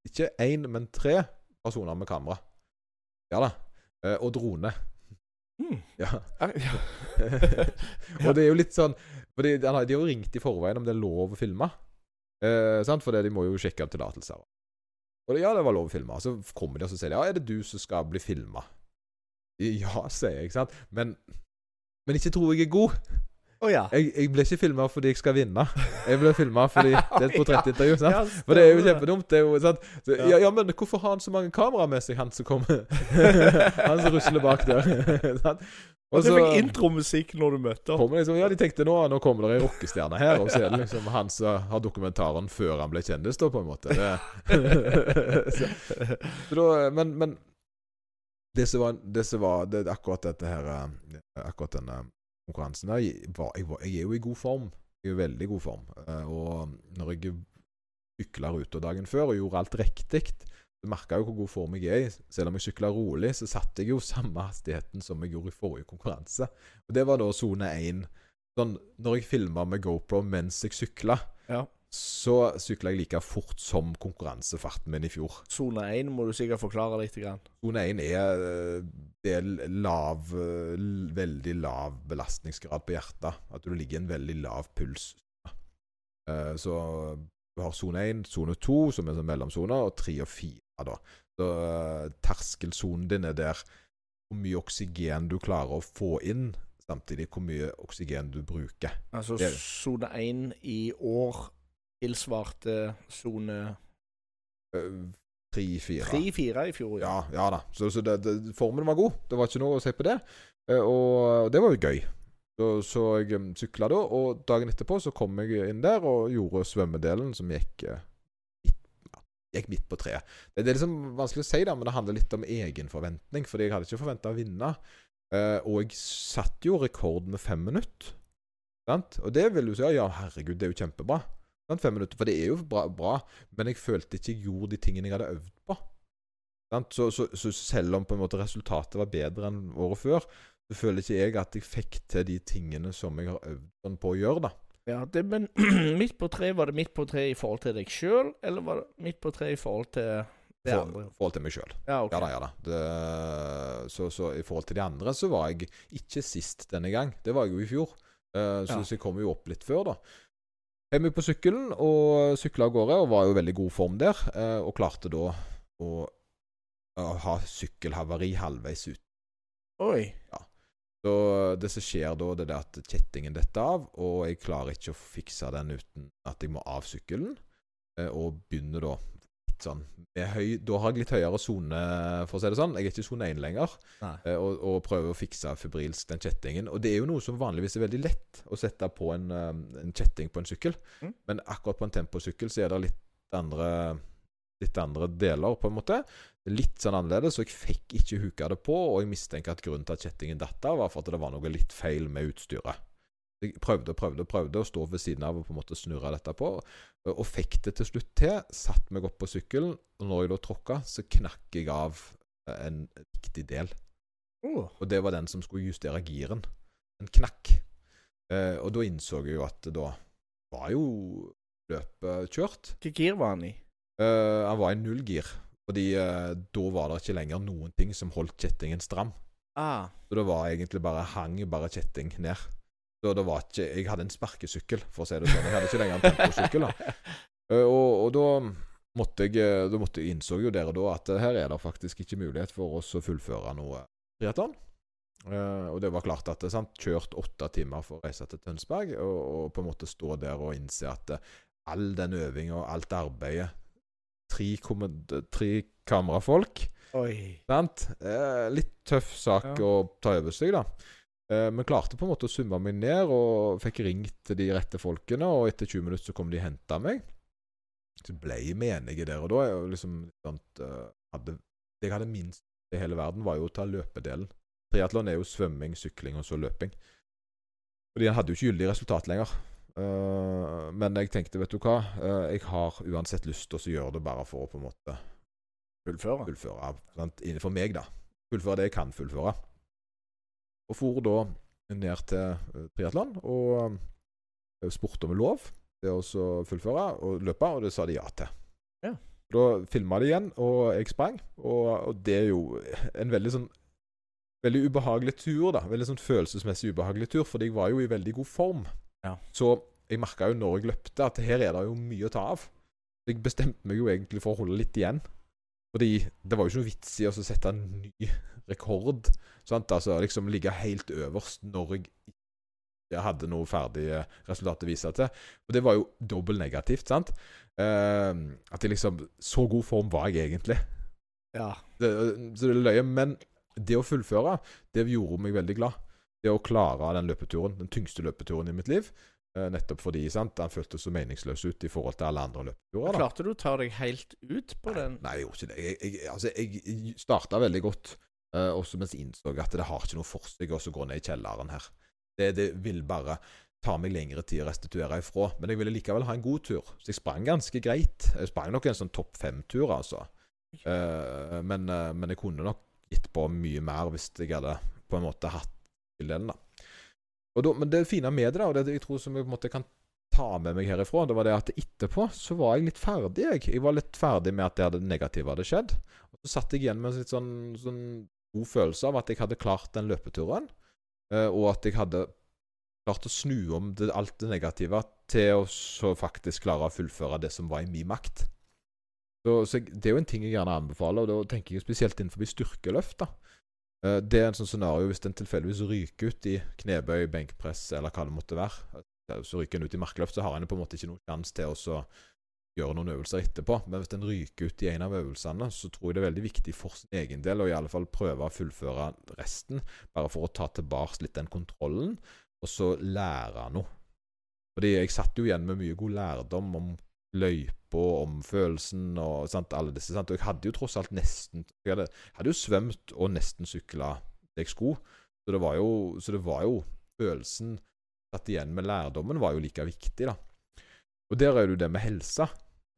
ikke én, men tre personer med kamera. Ja da. Og drone. Ja. Ja, ja. og det er jo litt sånn fordi De har jo ringt i forveien om det er lov å filme. Eh, sant? For de må jo sjekke tillatelser. Og ja, det var lov å filme. Så kommer de og sier de, ja, er det du som skal bli filma. Ja, sier jeg, ikke sant. Men, men ikke tror jeg er god. Oh, ja. Jeg, jeg ble ikke filma fordi jeg skal vinne. Jeg ble filma fordi det er et portrettintervju. sant? Ja, For det er jo kjempedumt. Det er jo, sant? Så, Ja. ja, ja, men hvorfor har han så mange kameraer med seg, han som kommer Han som rusler bak der. sant? Og så fikk intromusikk når du møtte ham. liksom, ja, de tenkte nå, nå kommer det ei rockestjerne her, og så er det liksom han som har dokumentaren før han ble kjendis, da, på en måte. Det, så, så da, men, men det som var, det som var det, akkurat dette her eh, Akkurat denne konkurransen der var, jeg, var, jeg er jo i god form. Jeg er i veldig god form. Eh, Og når jeg sykla ruta dagen før og gjorde alt riktig, så merka jo hvor god form jeg er i. Selv om jeg sykla rolig, så satte jeg jo samme hastigheten som jeg gjorde i forrige konkurranse. Og det var da sone én. Sånn, når jeg filma med GoPro mens jeg sykla, Ja. så sykla jeg like fort som konkurransefarten min i fjor. Sone 1 må du sikkert forklare litt. Sone 1 er, eh, er lav, eh, veldig lav belastningsgrad på hjertet. At du ligger i en veldig lav puls. Eh, Så du har sone 1, sone 2, som er sånn mellomsone, og 3 og 4, da. Så uh, terskelsonen din er der hvor mye oksygen du klarer å få inn, samtidig hvor mye oksygen du bruker. Altså sone 1 i år tilsvarte sone 3-4. 3-4 i fjor. Ja, ja da. Så, så det, det, formen var god. Det var ikke noe å si på det. Eh, Og det var jo gøy. Så, så jeg sykla da, og dagen etterpå så kom jeg inn der og gjorde svømmedelen, som gikk eh, gikk midt på treet. Det, det er liksom vanskelig å si, da, men det handler litt om egen forventning. Fordi jeg hadde ikke forventa å vinne. Uh, og jeg satte jo rekord med fem minutter. Sant? Og det vil du si ja, herregud, det er jo kjempebra. Sant? Fem minutter, For det er jo bra, bra, men jeg følte ikke jeg gjorde de tingene jeg hadde øvd på. Så, så, så selv om på en måte resultatet var bedre enn året før, så føler ikke jeg at jeg fikk til de tingene som jeg har øvd sånn på å gjøre. da. Ja, det, men midt på tre, var det midt på tre i forhold til deg sjøl, eller var det midt på tre i forhold til det For, andre? forhold til meg sjøl. Ja, okay. Ja da, ja da. Det, så, så i forhold til de andre så var jeg ikke sist denne gang. Det var jeg jo i fjor. Uh, så, Ja. så jeg kom jo opp litt før, da. Hjemme på sykkelen og sykla av gårde, og var jo i veldig god form der. Uh, og klarte da å, uh, ha sykkelhavari halvveis ut. Oi. Så det som skjer da, det er at kjettingen detter av, og jeg klarer ikke å fikse den uten at jeg må av sykkelen. eh, Og begynner da litt sånn med høy Da har jeg litt høyere sone, for å si det sånn. Jeg er ikke i sone 1 lenger. Eh, Og, og prøver å fikse febrilsk den kjettingen. Og det er jo noe som vanligvis er veldig lett å sette på en, eh, en kjetting på en sykkel. Mm. Men akkurat på en temposykkel så er det litt andre Litt andre deler, på en måte. Litt sånn annerledes, og jeg fikk ikke huka det på. Og jeg mistenker at grunnen til at kjettingen datt av, var for at det var noe litt feil med utstyret. Jeg prøvde og prøvde og prøvde å stå ved siden av og på en måte snurre dette på, og fikk det til slutt til. Satt meg opp på sykkelen, og når jeg da tråkka, så knakk jeg av en viktig del. Oh. Og det var den som skulle justere giren. En knakk. Eh, og da innså jeg jo at da var jo løpet kjørt. Hvilket gir var han i? Eh, han var i nullgir. Fordi eh, da var det ikke lenger noen ting som holdt kjettingen stram. Ah. Så det var egentlig bare hang bare kjetting ned. Så det var ikke Jeg hadde en sparkesykkel, for å si det sånn. Jeg hadde ikke lenger en temposykkel. da. Eh, og, og da måtte jeg eh, Da måtte jeg innså jo dere da at eh, her er det faktisk ikke mulighet for oss å fullføre noe triatlon. Uh, og det var klart at sant, Kjørt åtte timer for å reise til Tønsberg, og, og på en måte stå der og innse at all den øvinga og alt arbeidet Tre, tre kamerafolk Oi. Sant? Eh, litt tøff sak Ja. å ta over seg, da. Eh, men klarte på en måte å summe meg ned, og fikk ringt de rette folkene. Og etter 20 minutter så kom de og henta meg. Så ble vi enige der og da. Jeg, liksom, sånt, eh, hadde, det jeg hadde minst i hele verden, var jo å ta løpedelen. Triatlon er jo svømming, sykling og så løping. Fordi han hadde jo ikke gyldig resultat lenger. Eh, men jeg tenkte, vet du hva, uh, jeg har uansett lyst til å gjøre det bare for å på en måte Fullføre. fullføre. Sant? Innenfor meg, da. Fullføre det jeg kan fullføre. Og for da ned til uh, triatlon og uh, spurte om lov til å fullføre og løpe, og det sa de ja til. Ja. Da filma de igjen, og jeg sprang. Og, og det er jo en veldig sånn Veldig ubehagelig tur, da. Veldig sånn følelsesmessig ubehagelig tur, fordi jeg var jo i veldig god form. Ja. Så jeg merka jo når jeg løpte, at her er det jo mye å ta av. Så jeg bestemte meg jo egentlig for å holde litt igjen. Fordi det var jo ikke noe vits i å sette en ny rekord. Sant? Altså liksom ligge helt øverst når jeg ikke hadde noe ferdig eh, resultat å vise til. Og det var jo dobbelt negativt, sant. Eh, at jeg liksom Så god form var jeg egentlig. Ja. Det, så det er løye. Men det å fullføre, det gjorde meg veldig glad. Det å klare den løpeturen, den tyngste løpeturen i mitt liv. Eh, nettopp fordi sant, han føltes så meningsløs ut i forhold til alle andre løpeturer. da. Klarte du å ta deg helt ut på den? Nei, jeg gjorde ikke det. Jeg, jeg, altså, jeg starta veldig godt, uh, også mens jeg innså at det har ikke noe for seg å gå ned i kjelleren her. Det, det vil bare ta meg lengre tid å restituere ifra. Men jeg ville likevel ha en god tur, så jeg sprang ganske greit. Jeg sprang nok en sånn topp fem-tur, altså. Uh, men, uh, men jeg kunne nok gitt på mye mer hvis jeg hadde på en måte hatt tildelen, da. Og da. Men det fine med det, da, og det jeg tror som jeg på en måte kan ta med meg herifra, det var det at etterpå så var jeg litt ferdig, jeg. Jeg var litt ferdig med at det hadde negative hadde skjedd. Og så satt jeg igjen med en litt sånn, sånn god følelse av at jeg hadde klart den løpeturen, eh, og at jeg hadde klart å snu om det, alt det negative til å så faktisk klare å fullføre det som var i min makt. Så, så Det er jo en ting jeg gjerne anbefaler, og da tenker jeg spesielt innenfor styrkeløft. da. Eh, Det er en sånn scenario hvis den tilfeldigvis ryker ut i knebøy, benkpress eller hva det måtte være. Eh, Så ryker den ut i markløft, så har en på en måte ikke noen sjanse til å gjøre noen øvelser etterpå. Men hvis den ryker ut i en av øvelsene, så tror jeg det er veldig viktig for sin egen del å i alle fall prøve å fullføre resten, bare for å ta tilbake litt den kontrollen, og så lære noe. Fordi jeg satt jo igjen med mye god lærdom om løypa, om følelsen og sant, alle disse. Sant? Og jeg hadde jo tross alt nesten Jeg hadde, hadde jo svømt og nesten sykla det jeg skulle. Så det var jo, så det var jo følelsen satt igjen med lærdommen var jo like viktig, da. Og der er jo det med helsa.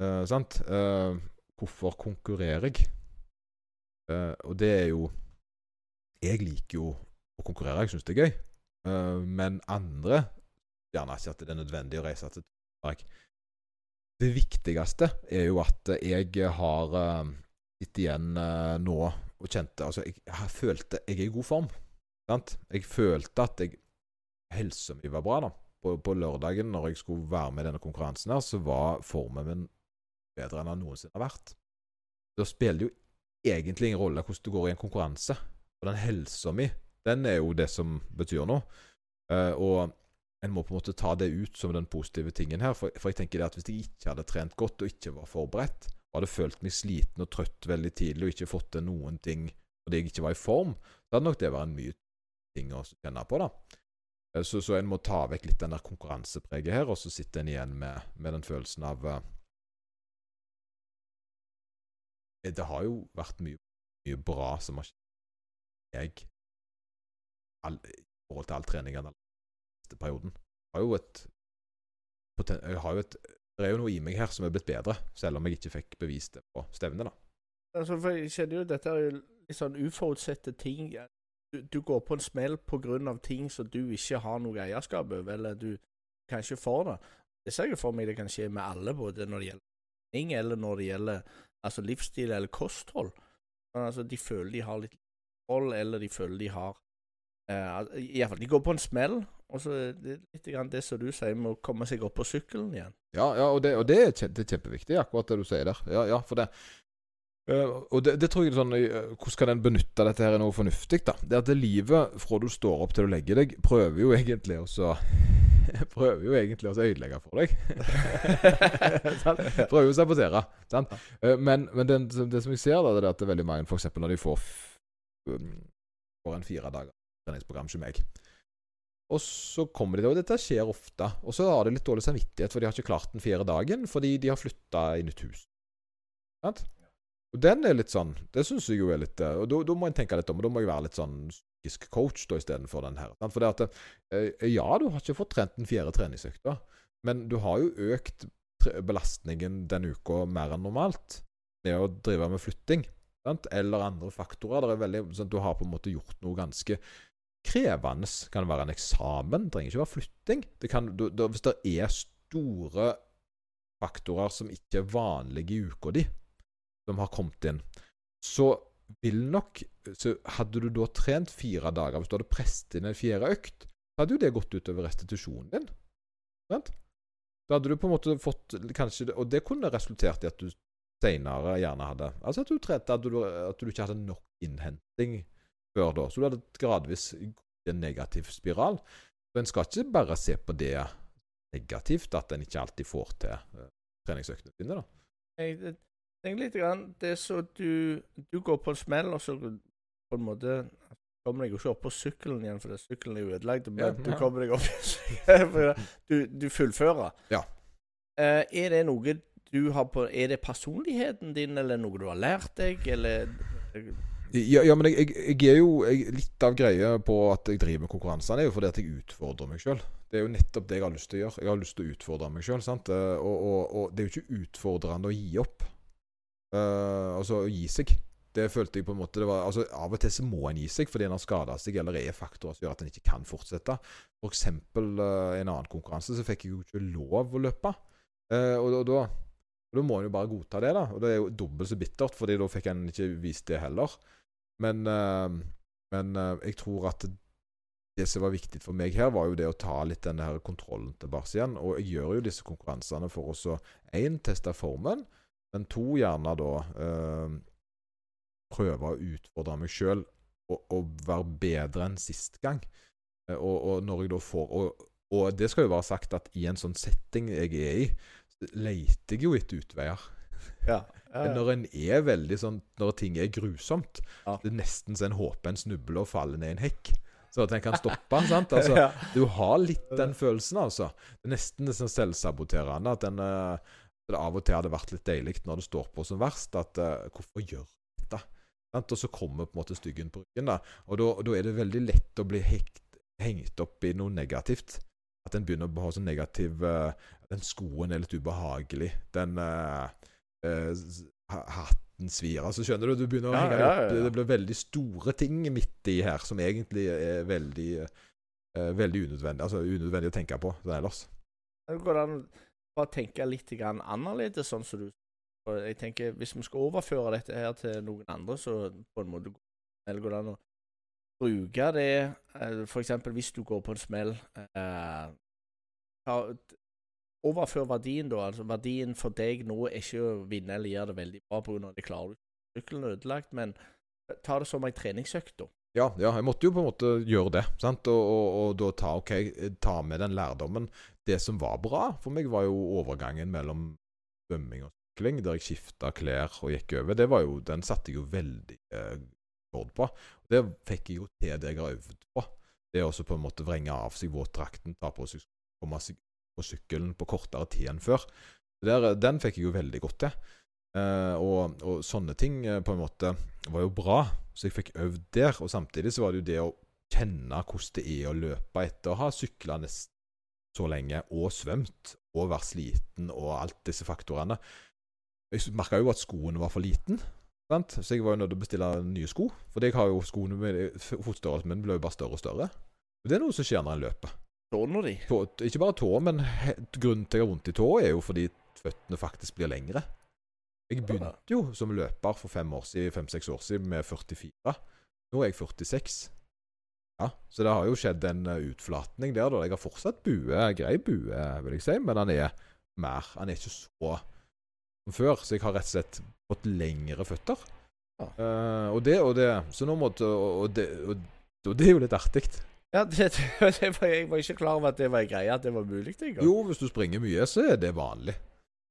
eh, sant? Eh, hvorfor konkurrerer jeg? Eh, og det er jo Jeg liker jo å konkurrere, jeg syns det er gøy. Eh, men andre gjerne ikke at det er nødvendig å reise til Tønsberg. Det viktigste er jo at jeg har gitt sittet igjen eh, nå og kjente Altså, jeg, jeg følte jeg er i god form. Sant? Jeg følte at jeg helsa mi var bra, da. På, på lørdagen, når jeg skulle være med i denne konkurransen, her, så var formen min bedre enn den noensinne har vært. Da spiller det jo egentlig ingen rolle hvordan det går i en konkurranse. Og den helsa mi, den er jo det som betyr noe. Uh, og en må på en måte ta det ut som den positive tingen her. For, for jeg tenker det at hvis jeg ikke hadde trent godt og ikke var forberedt, og hadde følt meg sliten og trøtt veldig tidlig og ikke fått til noen ting fordi jeg ikke var i form, så hadde nok det vært en mye ting å kjenne på, da. Eh, Så, så en må ta vekk litt den der konkurransepreget her, og så sitter en igjen med, med den følelsen av uh, det har jo vært mye, mye bra som har skjedd jeg all, i forhold til all treningen perioden. Jeg har jo et, jeg har jo et Det er jo noe i meg her som er blitt bedre, selv om jeg ikke fikk bevist det på stevnet. da. Altså, for jeg kjenner jo dette er jo litt sånn uforutsette ting. Du, du går på en smell på grunn av ting som du ikke har noe eierskap over, eller du kan ikke få det. Det ser jeg for meg det kan skje med alle, både når det gjelder ting, eller når det gjelder altså livsstil eller kosthold. Men, altså, de føler de har litt hold, eller de føler de har eh, Iallfall, De går på en smell, og så det litt grann det som du sier med å komme seg opp på sykkelen igjen. Ja, ja og, det, og det, er kjempeviktig, akkurat det du sier der. Ja, ja for det Uh, og det, det tror jeg er sånn uh, Hvordan kan en benytte dette her i noe fornuftig? da? Det at det livet fra du står opp til du legger deg, prøver jo egentlig også Prøver jo egentlig å ødelegge for deg. Prøver jo å sabotere. Sant? Men, men det, det som jeg ser, da, det er at det er veldig mange, f.eks. når de får, um, får en fire dager treningsprogram som meg. Og så kommer de da, og dette skjer ofte, og så har de litt dårlig samvittighet, for de har ikke klart den fjerde dagen fordi de har flytta i nytt hus. Sant? Og den er litt sånn Det syns jeg jo er litt eh, Og da, da må en tenke litt om, og da må jeg være litt sånn psykisk coach da istedenfor den her. Sant? For det at eh, Ja, du har ikke fått trent den fjerde treningsøkta, men du har jo økt belastningen denne uka mer enn normalt med å drive med flytting. Sant? Eller andre faktorer. Det er veldig, sånn, du har på en måte gjort noe ganske krevende. Kan være en eksamen? Det trenger ikke være flytting. Det kan, du, du, hvis det er store faktorer som ikke er vanlige i uka di, som har kommet inn, så vil nok så Hadde du da trent fire dager, hvis du hadde presset inn en fjerde økt, så hadde jo det gått utover restitusjonen din. Sant? Da hadde du på en måte fått kanskje, Og det kunne resultert i at du senere gjerne hadde Altså at du trente at du, at du ikke hadde nok innhenting før da. Så du hadde gradvis en negativ spiral. Så en skal ikke bare se på det negativt, at en ikke alltid får til eh, treningsøktene sine. da. Jeg tenker litt grann, Det er så du, du går på en smell, og så på en måte kommer deg jo ikke opp på sykkelen igjen, for sykkelen er jo ødelagt. Men Ja, du kommer deg opp du, du fullfører. Ja. Uh, er det noe du har på Er det personligheten din, eller noe du har lært deg, eller Ja, ja men jeg, jeg, jeg er jo jeg, Litt av greia på at jeg driver med konkurransene, er jo fordi at jeg utfordrer meg sjøl. Det er jo nettopp det jeg har lyst til å gjøre. Jeg har lyst til å utfordre meg sjøl. Og, og, og det er jo ikke utfordrende å gi opp. Uh, altså å gi seg. Det følte jeg på en måte det var, altså Av og til så må en gi seg fordi en har skada seg, eller er faktorer som gjør at en ikke kan fortsette. For eksempel eh, en annen konkurranse så fikk jeg jo ikke lov å løpe. Uh, og, og da da må en jo bare godta det, da. Og det er jo dobbelt så bittert, fordi da fikk en ikke vist det heller. Men, eh, men eh, jeg tror at det som var viktig for meg her, var jo det å ta litt denne her kontrollen tilbake igjen. Og jeg gjør jo disse konkurransene for å én teste formen, men to gjerne da eh, prøve å utfordre meg sjøl og, og være bedre enn sist gang. Og, og når jeg da får og, og det skal jo være sagt at i en sånn setting jeg er i, leter jeg jo etter utveier. Ja. Men når en er veldig sånn Når ting er grusomt, Ja. det er nesten så en håper en snubler og faller ned i en hekk. Så at en kan stoppe. sant? Altså, ja. du har litt den følelsen, altså. Det er nesten sånn selvsaboterende. At en, eh, det av og til hadde vært litt deilig når det står på som verst, at uh, hvorfor gjør jeg dette? Sant? Og så kommer på en måte styggen på ryggen. da. Og da, er det veldig lett å bli hekt, hengt opp i noe negativt. At en begynner å ha sånn negativ eh, Den skoen er litt ubehagelig. Den uh, uh, hatten svir. Altså, skjønner du? Du begynner å henge ja, ja, opp. Det blir veldig store ting midt i her, som egentlig er veldig uh, veldig unødvendig, altså unødvendig å tenke på sånn ellers. Det går an å tenke litt grann annerledes, sånn som du jeg tenker, Hvis vi skal overføre dette her til noen andre, så på en måte eller går det an å bruke det F.eks. Hvis du går på en smell eh, Overfør verdien, da. altså Verdien for deg nå er ikke å vinne eller gjøre det veldig bra pga. det klarer du. Sykkelen er ødelagt, men ta det som ei treningsøkt, da. Ja, ja, jeg måtte jo på en måte gjøre det. sant? Og, og, og da ta, okay, ta med den lærdommen. Det som var bra for meg, var jo overgangen mellom svømming og sykling, der jeg skifta klær og gikk over. Det var jo, Den satte jeg jo veldig eh, rekord på. Det fikk jeg jo til det jeg har øvd på. Det å på en måte vrenge av seg våtdrakten, ta på seg, komme seg på sykkelen på kortere tid enn før. Der, den fikk jeg jo veldig godt til. Eh, og, og sånne ting eh, på en måte var jo bra, så jeg fikk øvd der. Og samtidig så var det jo det å kjenne hvordan det er å løpe etter å ha sykla nesten så lenge, og svømt, og vært sliten, og alt disse faktorene. Jeg merka jo at skoene var for liten. Sant? Så jeg var jo nødt til å bestille nye sko. For jeg har jo skoene mine Fotstørrelsen min ble jo bare større og større. Det er noe som skjer når en løper. Tårna di. Tå, ikke bare tå, men grunnen til at jeg har vondt i tå, er jo fordi føttene faktisk blir lengre. Jeg begynte jo som løper for fem år siden, fem-seks år siden med 44. Nå er jeg 46. Ja, Så det har jo skjedd en uh, utflatning der. da. Jeg har fortsatt bue, grei bue, vil jeg si, men han er mer. Han er ikke så som før, så jeg har rett og slett fått lengre føtter. Ja. Uh, og det og det Så nå måtte Og, og, det, og, og det er jo litt artig. Ja, det, det, var, Jeg var ikke klar over at det var en greie, at det var mulig. engang. Jo, hvis du springer mye, så er det vanlig.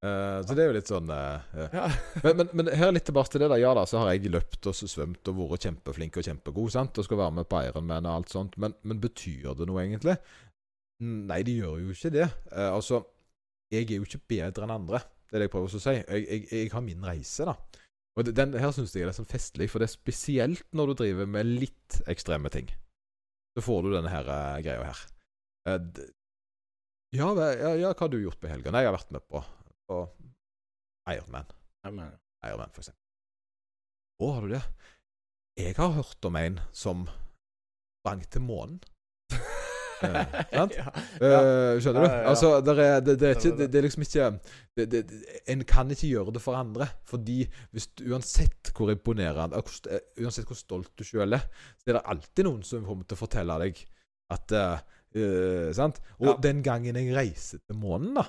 Uh, så det er jo litt sånn eh. Ja. men, men, men her litt tilbake til det. da Ja da, så har jeg løpt og svømt og vært kjempeflink og kjempegod sant? og skal være med på Ironman og alt sånt. Men, men betyr det noe, egentlig? Nei, det gjør jo ikke det. Uh, altså, jeg er jo ikke bedre enn andre. Det er det jeg prøver å si. Jeg, jeg, jeg har min reise, da. Og den her syns jeg er litt sånn festlig, for det er spesielt når du driver med litt ekstreme ting. Så får du denne her uh, greia her. Uh, ja, ja, ja, hva har du gjort på helga? Nei, jeg har vært med på, på Ironman. Ironman, for eksempel. Å, har du det? Jeg har hørt om en som sprang til månen. Eh, sant? Ja. uh, skjønner du? Altså, der er, det, det, er ikke, det, det er liksom ikke det, det, det- En kan ikke gjøre det for andre. Fordi hvis du, uansett hvor imponerende eh, Uansett hvor stolt du sjøl er, så er det alltid noen som kommer til å fortelle deg at uh, Sant? Og Ja. den gangen jeg reiser til månen, da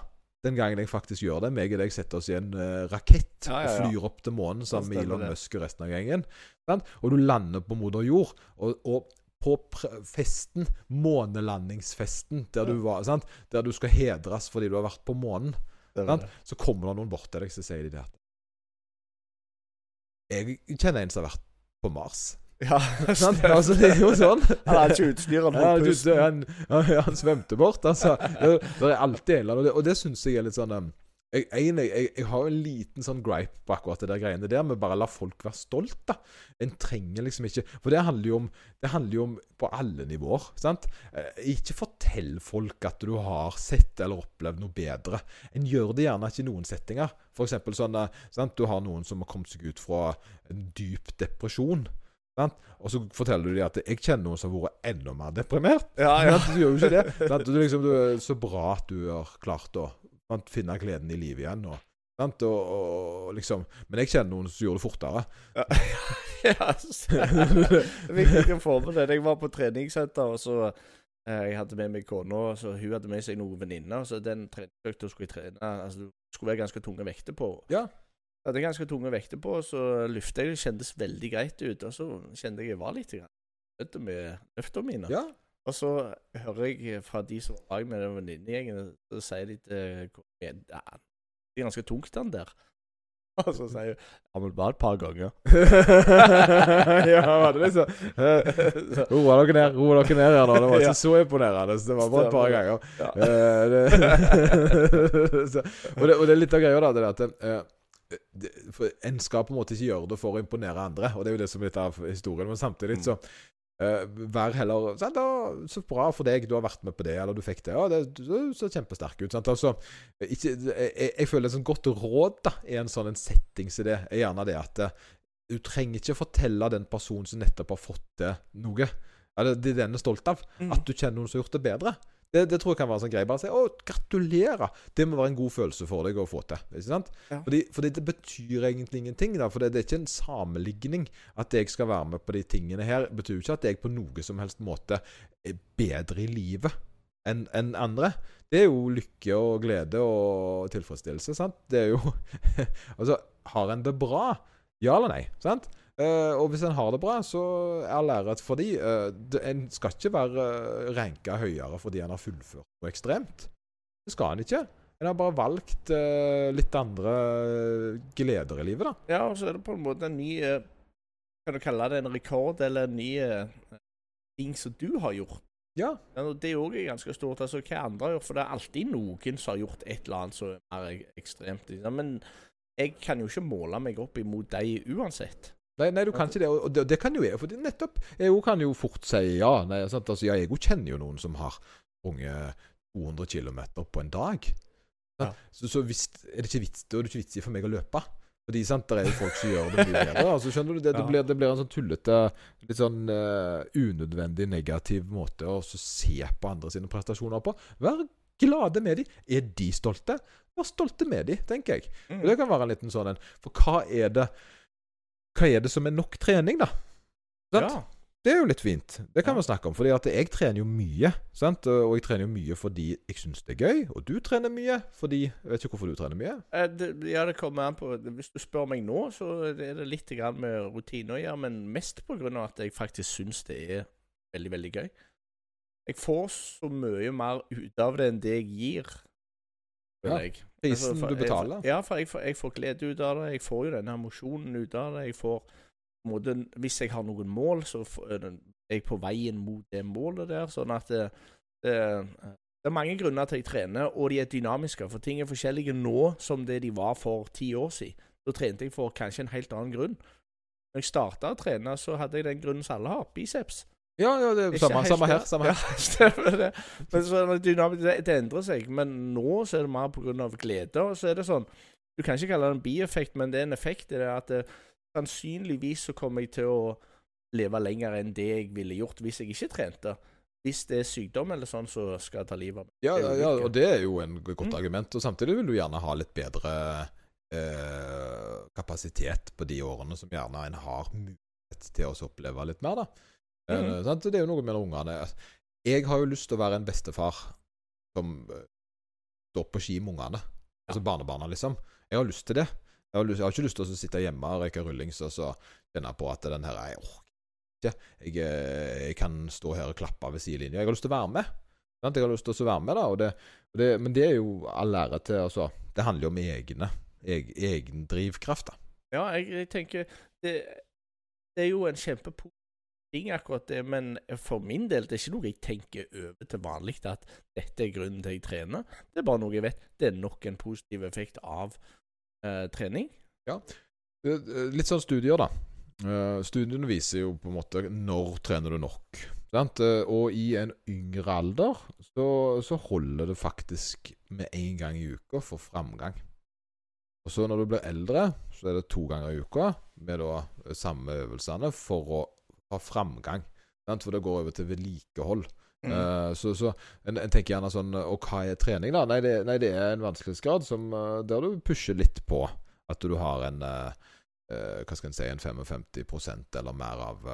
den gangen jeg faktisk gjør det, meg og deg setter oss i en uh, rakett ja, ja. og flyr opp til månen sammen med Elon. Musk og resten av gjengen. Sant? Og du lander på moder jord. Og, og på festen, månelandingsfesten, der du var sant? Der du skal hedres fordi du har vært på månen, sant? så kommer det noen bort til deg så sier de det at Jeg kjenner en som har vært på Mars. Ja, Sant? Altså, det er jo sånn. Han hadde ikke utstyr, han holdt pusten. han, han svømte bort, altså. Det, det er alltid en eller annen, og det, og det syns jeg er litt sånn jeg, en, jeg, jeg har en liten sånn gripe på akkurat det der greiene der, med bare la folk være stolt, da. En trenger liksom ikke For det handler jo om Det handler jo om på alle nivåer, sant. Eh, ikke fortell folk at du har sett eller opplevd noe bedre. En gjør det gjerne ikke i noen settinger. For eksempel sånn eh, sant? Du har noen som har kommet seg ut fra en dyp depresjon. Sant? Og så forteller du dem at 'jeg kjenner noen som har vært enda mer deprimert'. Ja, ja. Du gjør jo ikke det. Du, liksom, du så bra at du har klart å sant, finne gleden i livet igjen. Og? Og, og, liksom Men jeg kjenner noen som gjorde det fortere. ja, ja det er viktig å få med det. Jeg var på treningssenter, og så eh, Jeg hadde med meg kona, så hun hadde med seg noen venninner. Så den treningsøkta skulle jeg trene Altså, det skulle være ganske tunge vekter på. Ja. Jeg hadde ganske tunge vekter på, så løftet jeg. Kjentes veldig greit ut. Og så kjente jeg jeg var litt grann med løftene mine. Ja. Og så hører jeg fra de som var med den venninnegjengen, så sier de til kona "Ja, Det er ganske tungt, den der. Og så sier hun Ja, men bare et par ganger. ja, var det liksom Roa dere ned, roa dere ned her nå. Det var ikke så imponerende. Så det var bare et par ganger. Ja. Eh, og, det, og det er litt av greia, da. Det der at eh, En skal på en måte ikke gjøre det for å imponere andre, og det er jo det som er litt av historien. Men samtidig så eh, Vær heller sant, da, Så bra for deg, du har vært med på det, eller du fikk det. Ja, det du ser kjempesterk ut. Sant? Altså, ikke, jeg, jeg føler et sånt godt råd da i en sånn en setting som det, er gjerne det at eh, du trenger ikke fortelle den personen som nettopp har fått til noe, eller det den er stolt av, Mm. at du kjenner noen som har gjort det bedre. Det, det tror jeg kan være en sånn greie. Bare si 'Å, gratulerer'. Det må være en god følelse for deg å få til. Ikke sant? Ja. Fordi, fordi det betyr egentlig ingenting. Da, for det, det er ikke en sammenligning. At jeg skal være med på de tingene her, betyr jo ikke at jeg på noe som helst måte er bedre i livet enn en andre. Det er jo lykke og glede og tilfredsstillelse. sant? Det er jo Altså, har en det bra? Ja eller nei? sant? Eh, og hvis en har det bra, så er læret for de. Uh, det, en skal ikke være uh, ranka høyere fordi en har fullført noe ekstremt. Det skal en ikke. En har bare valgt uh, litt andre eh, gleder i livet, da. Ja, og så er det på en måte en ny eh, Kan du kalle det en rekord, eller en ny eh, ting som du har gjort? Ja. Ja, det er òg ganske stort. altså Hva andre har gjort? For det er alltid noen som har gjort et eller annet som er mer ekstremt. liksom. Men jeg kan jo ikke måle meg opp imot de uansett. Nei, nei, du kan ikke det. Og det, det kan jo jeg. For det, nettopp Jeg kan jo fort si ja. Nei, sant? Altså, ja, jeg kjenner jo noen som har sprunget 200 km på en dag. Ja. Så, så hvis, er det ikke vits, da er det ikke vits i for meg å løpe. Fordi sant, det er jo folk som gjør det mye bedre. Altså, skjønner du? Det, det, blir, det blir en sånn tullete, litt sånn uh, unødvendig negativ måte å så se på andre sine prestasjoner på. Vær glade med dem. Er de stolte? Vær stolte med dem, tenker jeg. Mm. Og Det kan være en liten sånn en. For hva er det Hva er det som er nok trening, da? Sant? Ja. Det er jo litt fint. Det kan Ja. vi snakke om. Fordi at jeg trener jo mye. Sant? Og jeg trener jo mye fordi jeg syns det er gøy. Og du trener mye fordi Jeg vet ikke hvorfor du trener mye. Eh, det, ja, det kommer an på Hvis du spør meg nå, så er det litt grann med rutine å gjøre, men mest på grunn av at jeg faktisk syns det er veldig, veldig gøy. Jeg får så mye mer ut av det enn det jeg gir, føler Ja, jeg. Prisen for, for- du betaler. Jeg, ja, for jeg jeg får glede ut av det. Jeg får jo denne emosjonen ut av det. Jeg får måte, Hvis jeg har noen mål, så er er jeg på veien mot det målet der. Sånn at det, det, det er mange grunner til at jeg trener, og de er dynamiske. For ting er forskjellige nå som det de var for ti år siden. Da trente jeg for kanskje en helt annen grunn. Når jeg starta å trene, så hadde jeg den grunnen som alle har, biceps. Ja, ja, det er samme, samme, her. samme her. det. Ja, stemmer det. Men så er dynamisk, det, det endrer seg. Men nå så er det mer pga. glede. Og så er det sånn Du kan ikke kalle det en bieffekt, men det er en effekt i det at det, sannsynligvis så kommer jeg til å leve lenger enn det jeg ville gjort hvis jeg ikke trente. Hvis det er sykdom eller sånn, så skal jeg ta livet av meg. Ja, er ja, ja, og det er jo en godt Mm. argument. Og samtidig vil du gjerne ha litt bedre eh, kapasitet på de årene som gjerne en har mulighet til å oppleve litt mer, da. Eh, Mhm. Det er jo noe mellom ungene. Jeg har jo lyst til å være en bestefar som eh, står på ski med ungene. Altså barnebarna, liksom. Jeg har lyst til det. Jeg har, lyst, jeg har ikke lyst til å sitte hjemme og røyke rullings og så kjenne på at den her Jeg orker ikke. Jeg, eh, jeg kan stå her og klappe ved sidelinja. Jeg har lyst til å være med. Jeg har lyst til å være med, da. Og det, og det, men det er jo all ære til altså, Det handler jo om egne egen drivkraft, da. Ja, jeg, jeg tenker det, det er jo en kjempepositiv ting, akkurat det, men for min del det er ikke noe jeg tenker over til vanlig, at dette er grunnen til jeg trener. Det er bare noe jeg vet. Det er nok en positiv effekt av eh, trening. Eh, Litt sånn studier, da. Uh, Studiene viser jo på en måte når trener du nok. Sant? Eh, Og i en yngre alder så, så holder det faktisk med én gang i uka for framgang. Og så når du blir eldre, så er det to ganger i uka med da samme øvelsene for å ha framgang. Sant? For det går over til vedlikehold. Eh, så så en, en tenker gjerne sånn Og hva er trening, da? Nei, det, nei, det er en vanskelighetsgrad som, eh, der du pusher litt på at du har en uh, uh, Hva skal en si En 55% eller mer av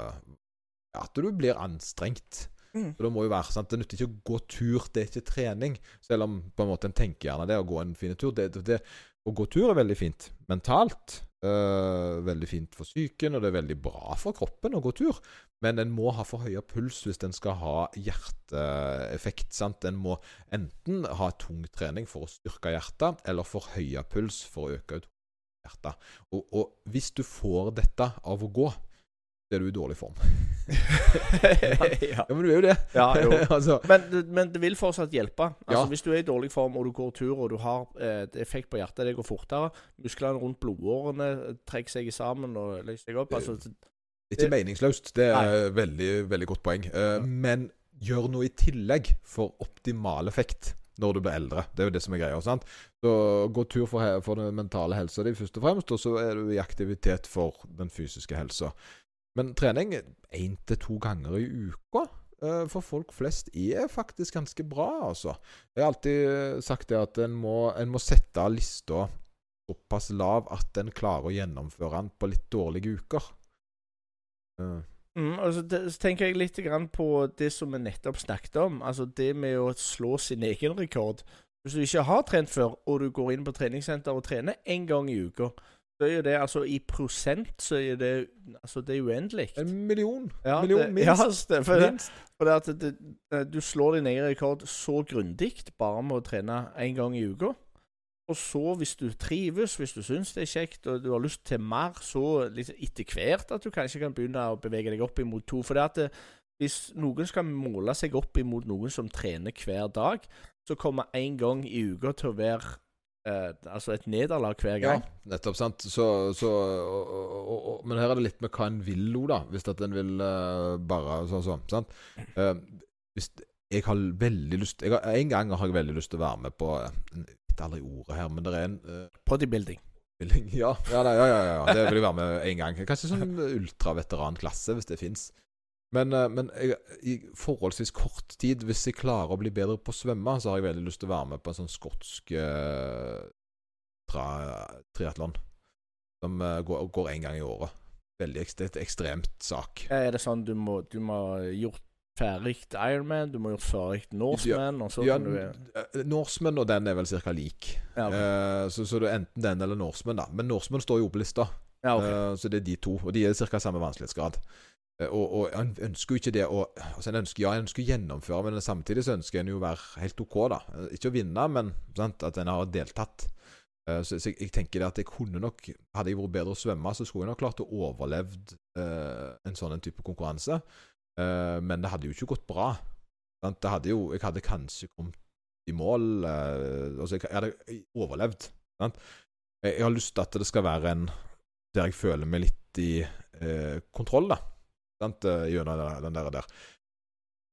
At du blir anstrengt. Mm. Så det må jo være sant? Det nytter ikke å gå tur, det er ikke trening. Selv om på en måte en tenker gjerne det å gå en fin tur. Det, det, det, å gå tur er veldig fint mentalt. Eh, veldig fint for psyken, og det er veldig bra for kroppen å gå tur. Men en må ha forhøya puls hvis en skal ha hjerteeffekt. sant? En må enten ha tung trening for å styrke hjertet, eller forhøya puls for å øke ut hjertet. Og, og hvis du får dette av å gå, er du i dårlig form. ja. Ja, men du er jo det. ja, jo. altså, Men, det- men det vil fortsatt hjelpe. Altså, Ja. Hvis du er i dårlig form og du går tur og du har eh, et effekt på hjertet, det går fortere. Musklene rundt blodårene trekker seg sammen og løser seg opp. Altså, ikke meningsløst. Det er veldig, veldig godt poeng. Eh, Men gjør noe i tillegg for optimal effekt når du blir eldre. Det er jo det som er greia. sant? Så Gå tur for, for den mentale helsa di først og fremst, og så er du i aktivitet for den fysiske helsa. Men trening én til to ganger i uka eh, for folk flest er faktisk ganske bra, altså. Jeg har alltid eh, sagt det at en må, en må sette lista såpass lav at en klarer å gjennomføre den på litt dårlige uker. Uh. Mm, altså det, så tenker jeg litt på det som vi nettopp snakket om. Altså det med å slå sin egen rekord. Hvis du ikke har trent før, og du går inn på treningssenter og trener én gang i uka, så er jo det altså i prosent så er det Altså det er uendelig. En million. Ja, million, det, minst. Ja, det, For, det, for at det, det, du slår din egen rekord så grundig bare med å trene én gang i uka. Og så, hvis du trives, hvis du syns det er kjekt og du har lyst til mer, så liksom etter hvert at du kanskje kan begynne å bevege deg opp imot to. For det at det, hvis noen skal måle seg opp imot noen som trener hver dag, så kommer én gang i uka til å være eh, altså et nederlag hver gang. Ja, nettopp. sant så, så, og, og, og, Men her er det litt med hva en vil, da. Hvis at en vil uh, bare sånn sånn. sant? uh, hvis jeg har veldig lyst har, En gang har jeg veldig lyst til å være med på eh, Jeg vet aldri ordet her, men det er en uh. Bodybuilding. Ja, ja, ja, ja, ja, det vil jeg være med en gang. Kanskje sånn ultraveteranklasse, hvis det fins. Men, eh, men jeg, i forholdsvis kort tid, hvis jeg klarer å bli bedre på å svømme, så har jeg veldig lyst til å være med på en sånn skotsk uh, triatlon. Som eh, går, går en gang i året. Veldig ekstremt, ekstremt sak. Er det sånn du må, du må gjort ferdig Ironman, du må ha gjort ferdig Norseman, og så Ja, du eh, Norseman og den er vel ca. lik. Ja, okay. uh, så, så det er enten den eller Norseman, da. Men Norseman står jo på lista. Ja, okay. uh, så det er de to. Og de er ca. samme vanskelighetsgrad. Eh, og, og en ønsker jo ikke det å altså en ønsker, Ja, en ønsker å gjennomføre, men samtidig så ønsker en jo å være helt OK, da. Eh, Ikke å vinne, men sant, at en har deltatt. Eh, Så, så jeg, tenker det at jeg kunne nok Hadde jeg vært bedre å svømme, så skulle jeg nok klart å overlevd eh, en sånn type konkurranse. Eh, men det hadde jo ikke gått bra. Sant? Det hadde jo Jeg hadde kanskje kommet i mål eh, Altså, jeg, jeg hadde overlevd. Sant? Jeg, jeg har lyst til at det skal være en der jeg føler meg litt i kontroll, da. Sant? Eh, Gjennom den, der, der.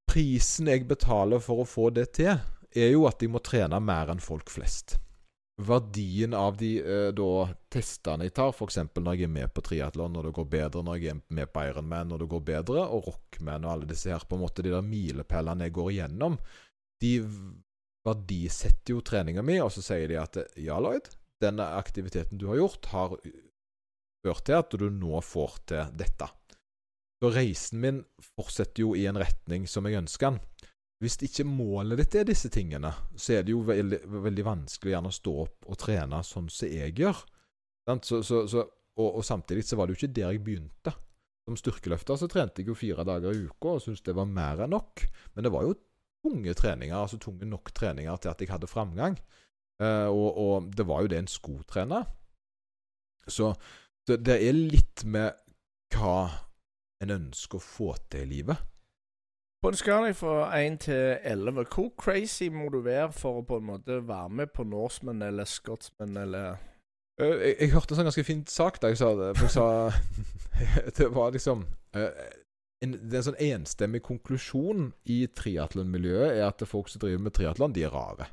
Prisen jeg betaler for å få det til, er jo at jeg må trene mer enn folk flest. Verdien av de eh, da testene jeg tar, f.eks. når jeg er med på triatlon, når det går bedre, når jeg er med på Ironman, når det går bedre, og Rockman og alle disse her, på en måte de der milepælene jeg går igjennom, de verdisetter jo treninga mi, og så sier de at ja, Lloyd, denne aktiviteten du har gjort, har ført til at du nå får til dette. Så reisen min fortsetter jo i en retning som jeg ønsker den. Hvis ikke målet ditt er disse tingene, så er det jo veldig, veldig vanskelig gjerne å stå opp og trene sånn som jeg gjør. Så, så, så, og, og samtidig så var det jo ikke der jeg begynte. Som styrkeløfter så trente jeg jo fire dager i uka og syntes det var mer enn nok. Men det var jo tunge treninger, altså tunge nok treninger til at jeg hadde framgang. Eh, og, og det var jo det en skulle trene. Så det, det er litt med hva en ønsker å få til i livet. På en skala fra 1 til 11, hvor crazy må du være for å på en måte være med på Norseman eller Scotsman eller Eh, jeg, jeg hørte en sånn ganske fin sak da jeg sa det. For jeg sa Det var liksom eh, en, Det er en sånn enstemmig konklusjon i triatlonmiljøet er at folk som driver med triatlon, de er rare.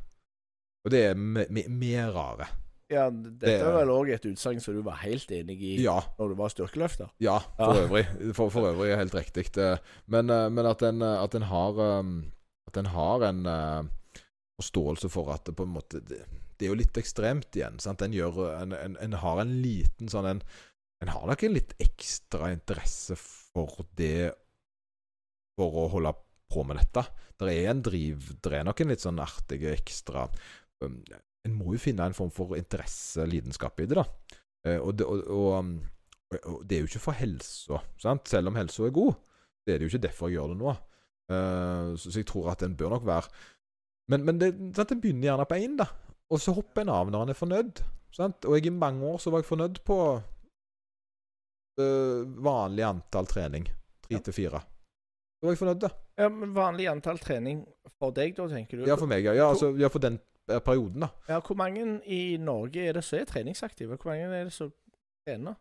Og det er me- me- mer rare. Ja, dette Det- er vel òg et utsagn som du var helt enig i Ja. når du var styrkeløfter? Ja, for Ja. øvrig. For, for øvrig er helt riktig. Men, eh, men at en, at en har um, At en har en eh, forståelse for at det på en måte Det, det er jo litt ekstremt igjen. sant? En, gjør, en, en, en har en liten sånn en, en har nok en litt ekstra interesse for det For å holde på med dette. Det er en driv Det er nok en litt sånn artig ekstra um, En må jo finne en form for interesse, lidenskap i det, da. Eh, og, det, og, og, um, og, og det er jo ikke for helsa, sant? Selv om helsa er god. Det er det jo ikke derfor jeg gjør det nå. Eh, så, jeg tror at en bør nok være Men, men det, sant? en begynner gjerne på én, da. Og så hopper en av når en er fornøyd. Sant? Og jeg, i mange år så var jeg fornøyd på eh, vanlig antall trening. Tre til fire. Da var jeg fornøyd, da. Ja, men Vanlig antall trening for deg, da, tenker du? Ja, for meg, ja. ja, altså, ja for den perioden, da. Ja, Hvor mange i Norge er det som er treningsaktive? Hvor mange er det som trener?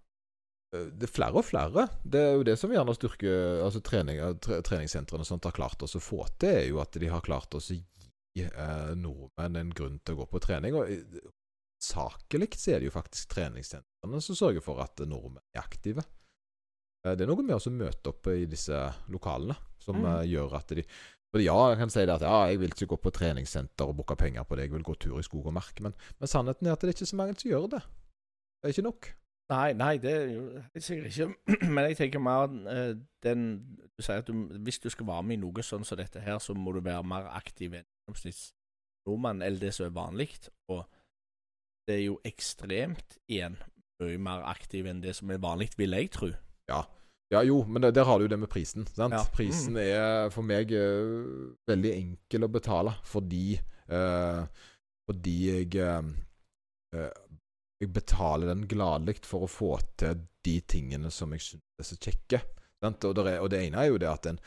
Eh, Det er flere og flere. Det er jo det som gjerne styrker altså trening, tre, treningssentrene sånt har klart oss å få til, er jo at de har klart oss å gi eh, nordmenn en grunn til å gå på trening. Og eh, sakelig så er det jo faktisk treningssentrene som sørger for at nordmenn er aktive. Eh, det er noe med å møte opp i disse lokalene som Mm. eh, gjør at de for ja, jeg kan si det at ja, jeg vil ikke gå på treningssenter og booke penger på det, jeg vil gå tur i skog og mark, men, men sannheten er at det er ikke så mange som gjør det. Det er ikke nok. Nei, nei, det er jo sikkert ikke. Men jeg tenker mer eh, den Du sier at du, hvis du skal være med i noe sånn som dette her, så må du være mer aktiv enn gjennomsnittsnordmann, eller det som er vanlig. Og det er jo ekstremt igjen mye mer aktiv enn det som er vanlig, vil jeg tro. Ja, jo, men det, der har du det med prisen. sant? Ja. Prisen er for meg uh, veldig enkel å betale fordi uh, Fordi jeg eh, Jeg betaler den gladelig for å få til de tingene som jeg syns er så kjekke. Sant? Og, der er, og det ene er jo det at en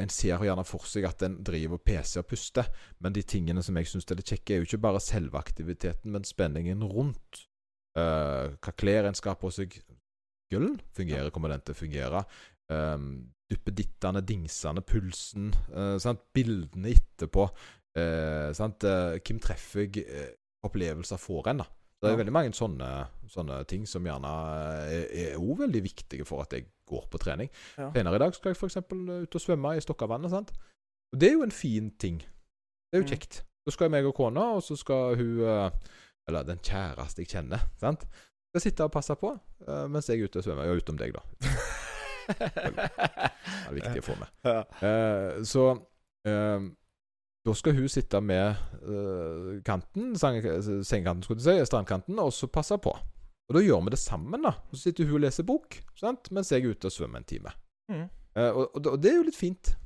En ser gjerne for seg at en driver PC og puster, men de tingene som jeg syns er litt kjekke, er jo ikke bare selve aktiviteten, men spenningen rundt. Uh, hva klær en skal ha på seg. Gullen fungerer, kommer den til å fungere. Um, duppedittene, dingsene, pulsen. Uh, sant? Bildene etterpå. Uh, sant? Uh, hvem treffer jeg? opplevelser får en, da. Det er veldig mange sånne, sånne ting som gjerne er, også veldig viktige for at jeg går på trening. Ja. Senere i dag skal jeg f.eks. ut og svømme i Stokkavannet. sant? Og Det er jo en fin ting. Det er jo Mm. kjekt. Så skal jeg meg og kona, og så skal hun Eller den kjæreste jeg kjenner, sant? Skal sitte og passe på eh, mens jeg er ute og svømmer. Ja, utenom deg, da. Det er viktig å få med. Eh, så uh, da skal hun sitte med uh, kanten, sengekanten, skulle du si, strandkanten, og så passe på. Og da gjør vi det sammen, da. Så sitter hun og leser bok, sant? mens jeg er ute og svømmer en time. Mm. Og, og, og det er jo litt fint.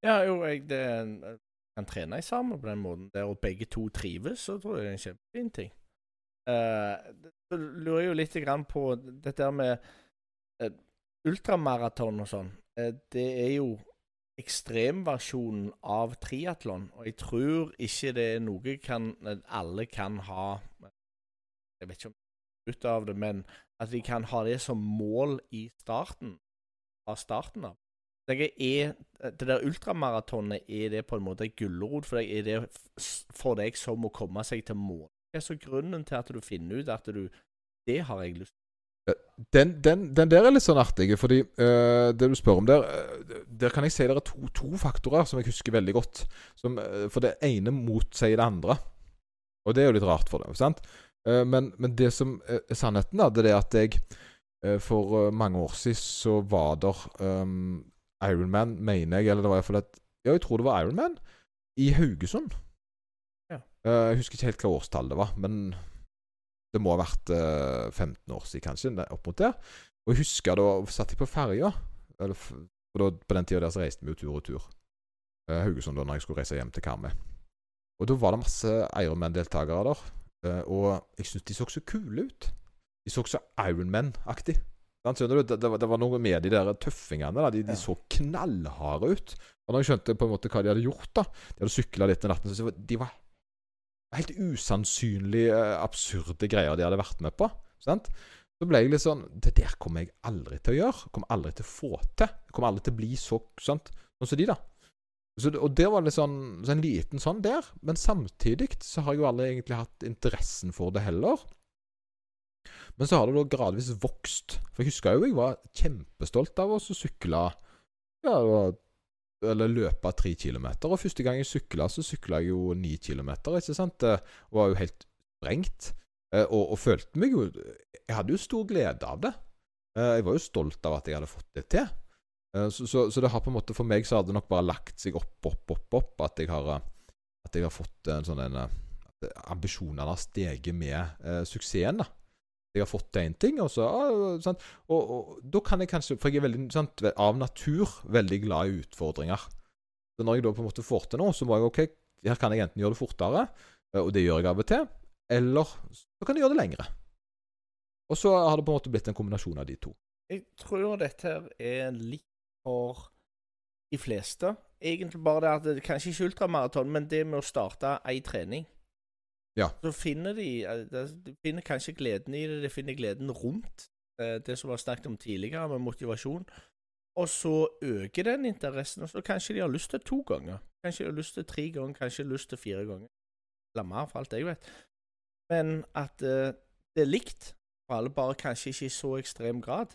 Ja, jo, jeg det, kan trene sammen på den måten der, og begge to trives, så tror jeg det er en kjempefin ting. Eh, så lurer jeg jo litt på dette med eh, ultramaraton og sånn. Eh, det er jo ekstremversjonen av triatlon, og jeg tror ikke det er noe kan, alle kan ha Jeg vet ikke om ut av det, men at de kan ha det som mål i starten. Fra starten av. Er, det der ultramaratonet, er det på en måte en gulrot for deg? Er det for deg som å komme seg til mål? Hva er så grunnen til at du finner ut at du Det har jeg lyst til. Den, den, den der er litt sånn artig, fordi uh, det du spør om der uh, Der kan jeg si det er to, to faktorer som jeg husker veldig godt. Som, uh, for det ene motsier det andre. Og det er jo litt rart for dem. sant? Eh, men, men det som er sannheten, da, det er at jeg eh, for eh, mange år siden så var der um, Ironman, mener jeg, eller det var iallfall et Ja, jeg tror det var Ironman i Haugesund. Eh, jeg husker ikke helt hva årstall det var, men det må ha vært eh, 15 år siden, kanskje, opp mot der. Og jeg husker da satt jeg på ferja. på den tida der så reiste vi jo tur og tur. Eh, Haugesund da når jeg skulle reise hjem til Karmøy. Og da var det masse Ironman-deltakere der. eh, og jeg syntes de så så kule ut. De så så Ironman-aktig. Det, det, var, det var noe med de der tøffingene. De, de så knallharde ut. Og når jeg skjønte på en måte hva de hadde gjort, da De hadde sykla litt den natten, så de var helt usannsynlig eh, absurde greier de hadde vært med på. Sant? Så ble jeg litt sånn Det der kommer jeg aldri til å gjøre. Kommer aldri til å få til. Jeg kommer aldri til å bli så sant? sånn som de, da. Så, og det var litt sånn, så en liten sånn der. Men samtidig så har jeg jo aldri egentlig hatt interessen for det heller. Men så har det da gradvis vokst. For jeg husker jo jeg var kjempestolt av å sykle ja, det var, eller løpe tre kilometer. Og første gang jeg sykla, så sykla jeg jo ni kilometer, ikke sant. Det var jo helt sprengt. Eh, Og, og følte meg jo Jeg hadde jo stor glede av det. Eh, Jeg var jo stolt av at jeg hadde fått det til. Eh, Så, så, så det har på en måte for meg så har det nok bare lagt seg opp, opp, opp, opp. At jeg har, eh, at jeg har fått en sånn en eh, ambisjonene har steget med eh, suksessen, da. Jeg har fått til én ting, og så ah, sant? Og, og da kan jeg kanskje For jeg er veldig, sant, av natur veldig glad i utfordringer. Så når jeg da på en måte får til noe, så må jeg OK, her kan jeg enten gjøre det fortere, eh, og det gjør jeg av og til, eller så kan jeg gjøre det lengre. Og så har det på en måte blitt en kombinasjon av de to. Jeg tror dette her er litt for de fleste. Egentlig bare det at det kanskje ikke ultramaraton, men det med å starte ei trening. Ja. Så finner de eh, De finner kanskje gleden i det, de finner gleden rundt eh, det som var snakket om tidligere, med motivasjon. Og så øker den interessen, og så kanskje de har lyst til to ganger. Kanskje de har lyst til tre ganger, kanskje de har lyst til fire ganger. Eller mer, for alt jeg vet. Men at eh, det er likt for alle, bare kanskje ikke i så ekstrem grad.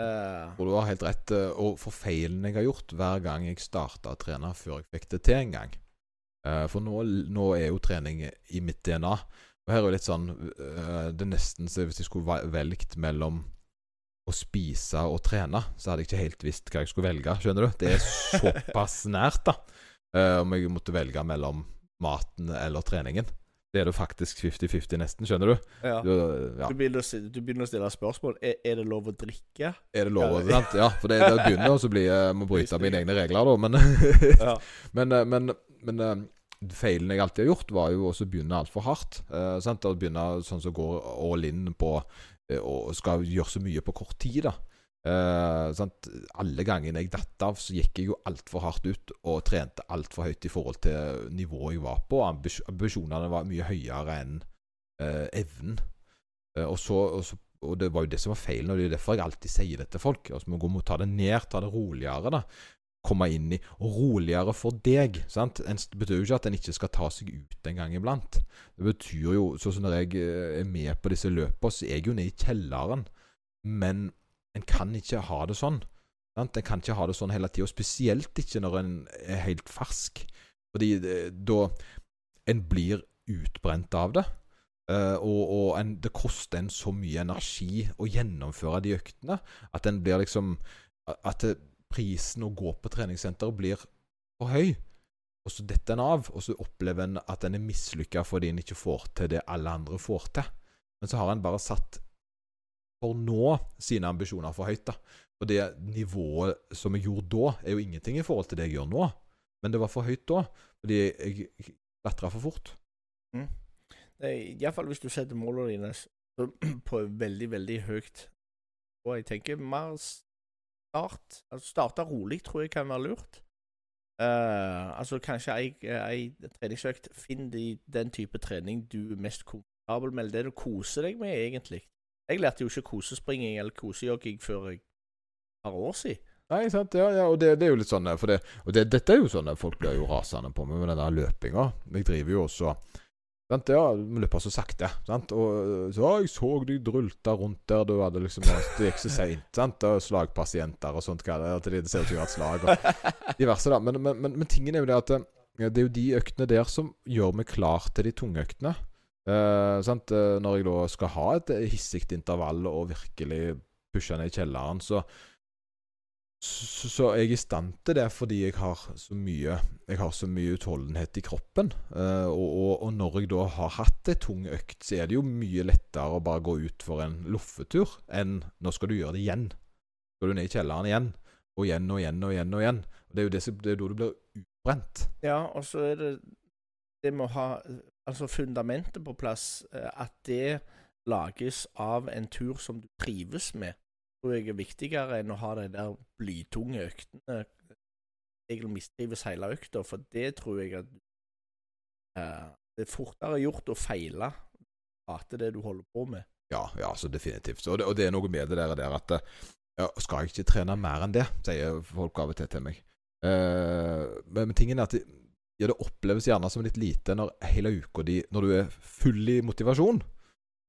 Og du har helt rett. Og for feilen jeg har gjort hver gang jeg starta å trene før jeg fikk det til en gang For nå, nå er jo trening i mitt DNA. Og her er jo litt sånn eh, Det er nesten så hvis jeg skulle velgt mellom å spise og trene, så hadde jeg ikke helt visst hva jeg skulle velge. Skjønner du? Det er såpass nært, da. Eh, Om jeg måtte velge mellom maten eller treningen. Det er det faktisk 50-50 nesten, skjønner du? ja. Du- ja. Du, begynner å, du begynner å stille spørsmål. Er, er det lov å drikke? Er det lov? Ja. sant? Ja, for det, det begynner også å bli Jeg må bryte mine egne regler, da, men Ja. Men, eh, men, men eh, feilen jeg alltid har gjort, var jo også å begynne altfor hardt. Eh, sant? Å begynne sånn som går all in på eh, og skal gjøre så mye på kort tid. da Sant? Alle gangene jeg datt av, så gikk jeg jo altfor hardt ut og trente altfor høyt i forhold til nivået jeg var på. Ambis ambisjonene var mye høyere enn uh, evnen. Uh, og, så, og, så, og, det var jo det som var feilen, og det er derfor jeg alltid sier det til folk. Altså, man må ta det ned, ta det roligere. da komme inn i, og roligere for deg. sant? Det betyr jo ikke at en ikke skal ta seg ut en gang iblant. Det betyr jo, sånn som når jeg er med på disse løpene, så er jeg jo nede i kjelleren. Men en kan ikke ha det sånn. Sant? En kan ikke ha det sånn hele tida, spesielt ikke når en er helt fersk. Fordi da En blir utbrent av det. Uh, og, og en, det koster en så mye energi å gjennomføre de øktene at en blir liksom At prisen å gå på treningssenter blir for høy. Og så detter en av, og så opplever en at en er mislykka fordi en ikke får til det alle andre får til. Men så har en bare satt for nå sine ambisjoner for høyt. da. Og det nivået som jeg gjorde da, er jo ingenting i forhold til det jeg gjør nå. Men det var for høyt da, fordi jeg klatra for fort. Mm. Iallfall hvis du setter målene dine på veldig, veldig høyt. Og jeg tenker mer start. Altså Starte rolig tror jeg kan være lurt. Uh, altså kanskje ei, ei treningsøkt Finn de, den type trening du er mest komfortabel med, eller det du koser deg med, egentlig. Jeg lærte jo ikke kosespringing eller kosejogging før et par år siden. Nei, sant, ja, ja og det, det, er jo litt sånn for det, Og det, dette er jo sånn folk blir jo rasende på meg med den der løpinga. Jeg driver jo også sant, Ja, vi løper så sakte. Sant? Og så jeg så de drulta rundt der. Du hadde liksom Det gikk så seint. sant? Og slagpasienter og sånt. Det, det ser ut som jeg har et slag. Og diverse, da. Men, men, men, men tingen er jo det at det er jo de øktene der som gjør meg klar til de tunge øktene. Uh, Når jeg da skal ha et hissig intervall og virkelig pushe ned kjelleren, så, så, er jeg i stand til det fordi jeg har så mye Jeg har så mye utholdenhet i kroppen. Uh, og, og, og, når jeg da har hatt ei tung økt, så er det jo mye lettere å bare gå ut for en loffetur enn nå skal du gjøre det igjen. Skal du ned i kjelleren igjen, og igjen og igjen og igjen. og igjen. Det er jo det, det er da du blir utbrent. Ja, og så er det det med å ha altså fundamentet på plass, eh, at det lages av en tur som du trives med, tror jeg er viktigere enn å ha de der blytunge øktene. Egentlig mistrives hele økta, for det tror jeg at uh, det er fortere gjort å feile hate det du holder på med. Ja, ja, så definitivt. Og det, og det er noe med det der, der at ja, skal jeg ikke trene mer enn det, sier folk av og til til meg. Uh, men, men tingen er at ja, det oppleves gjerne som litt lite når hele uka di Når du er full i motivasjon,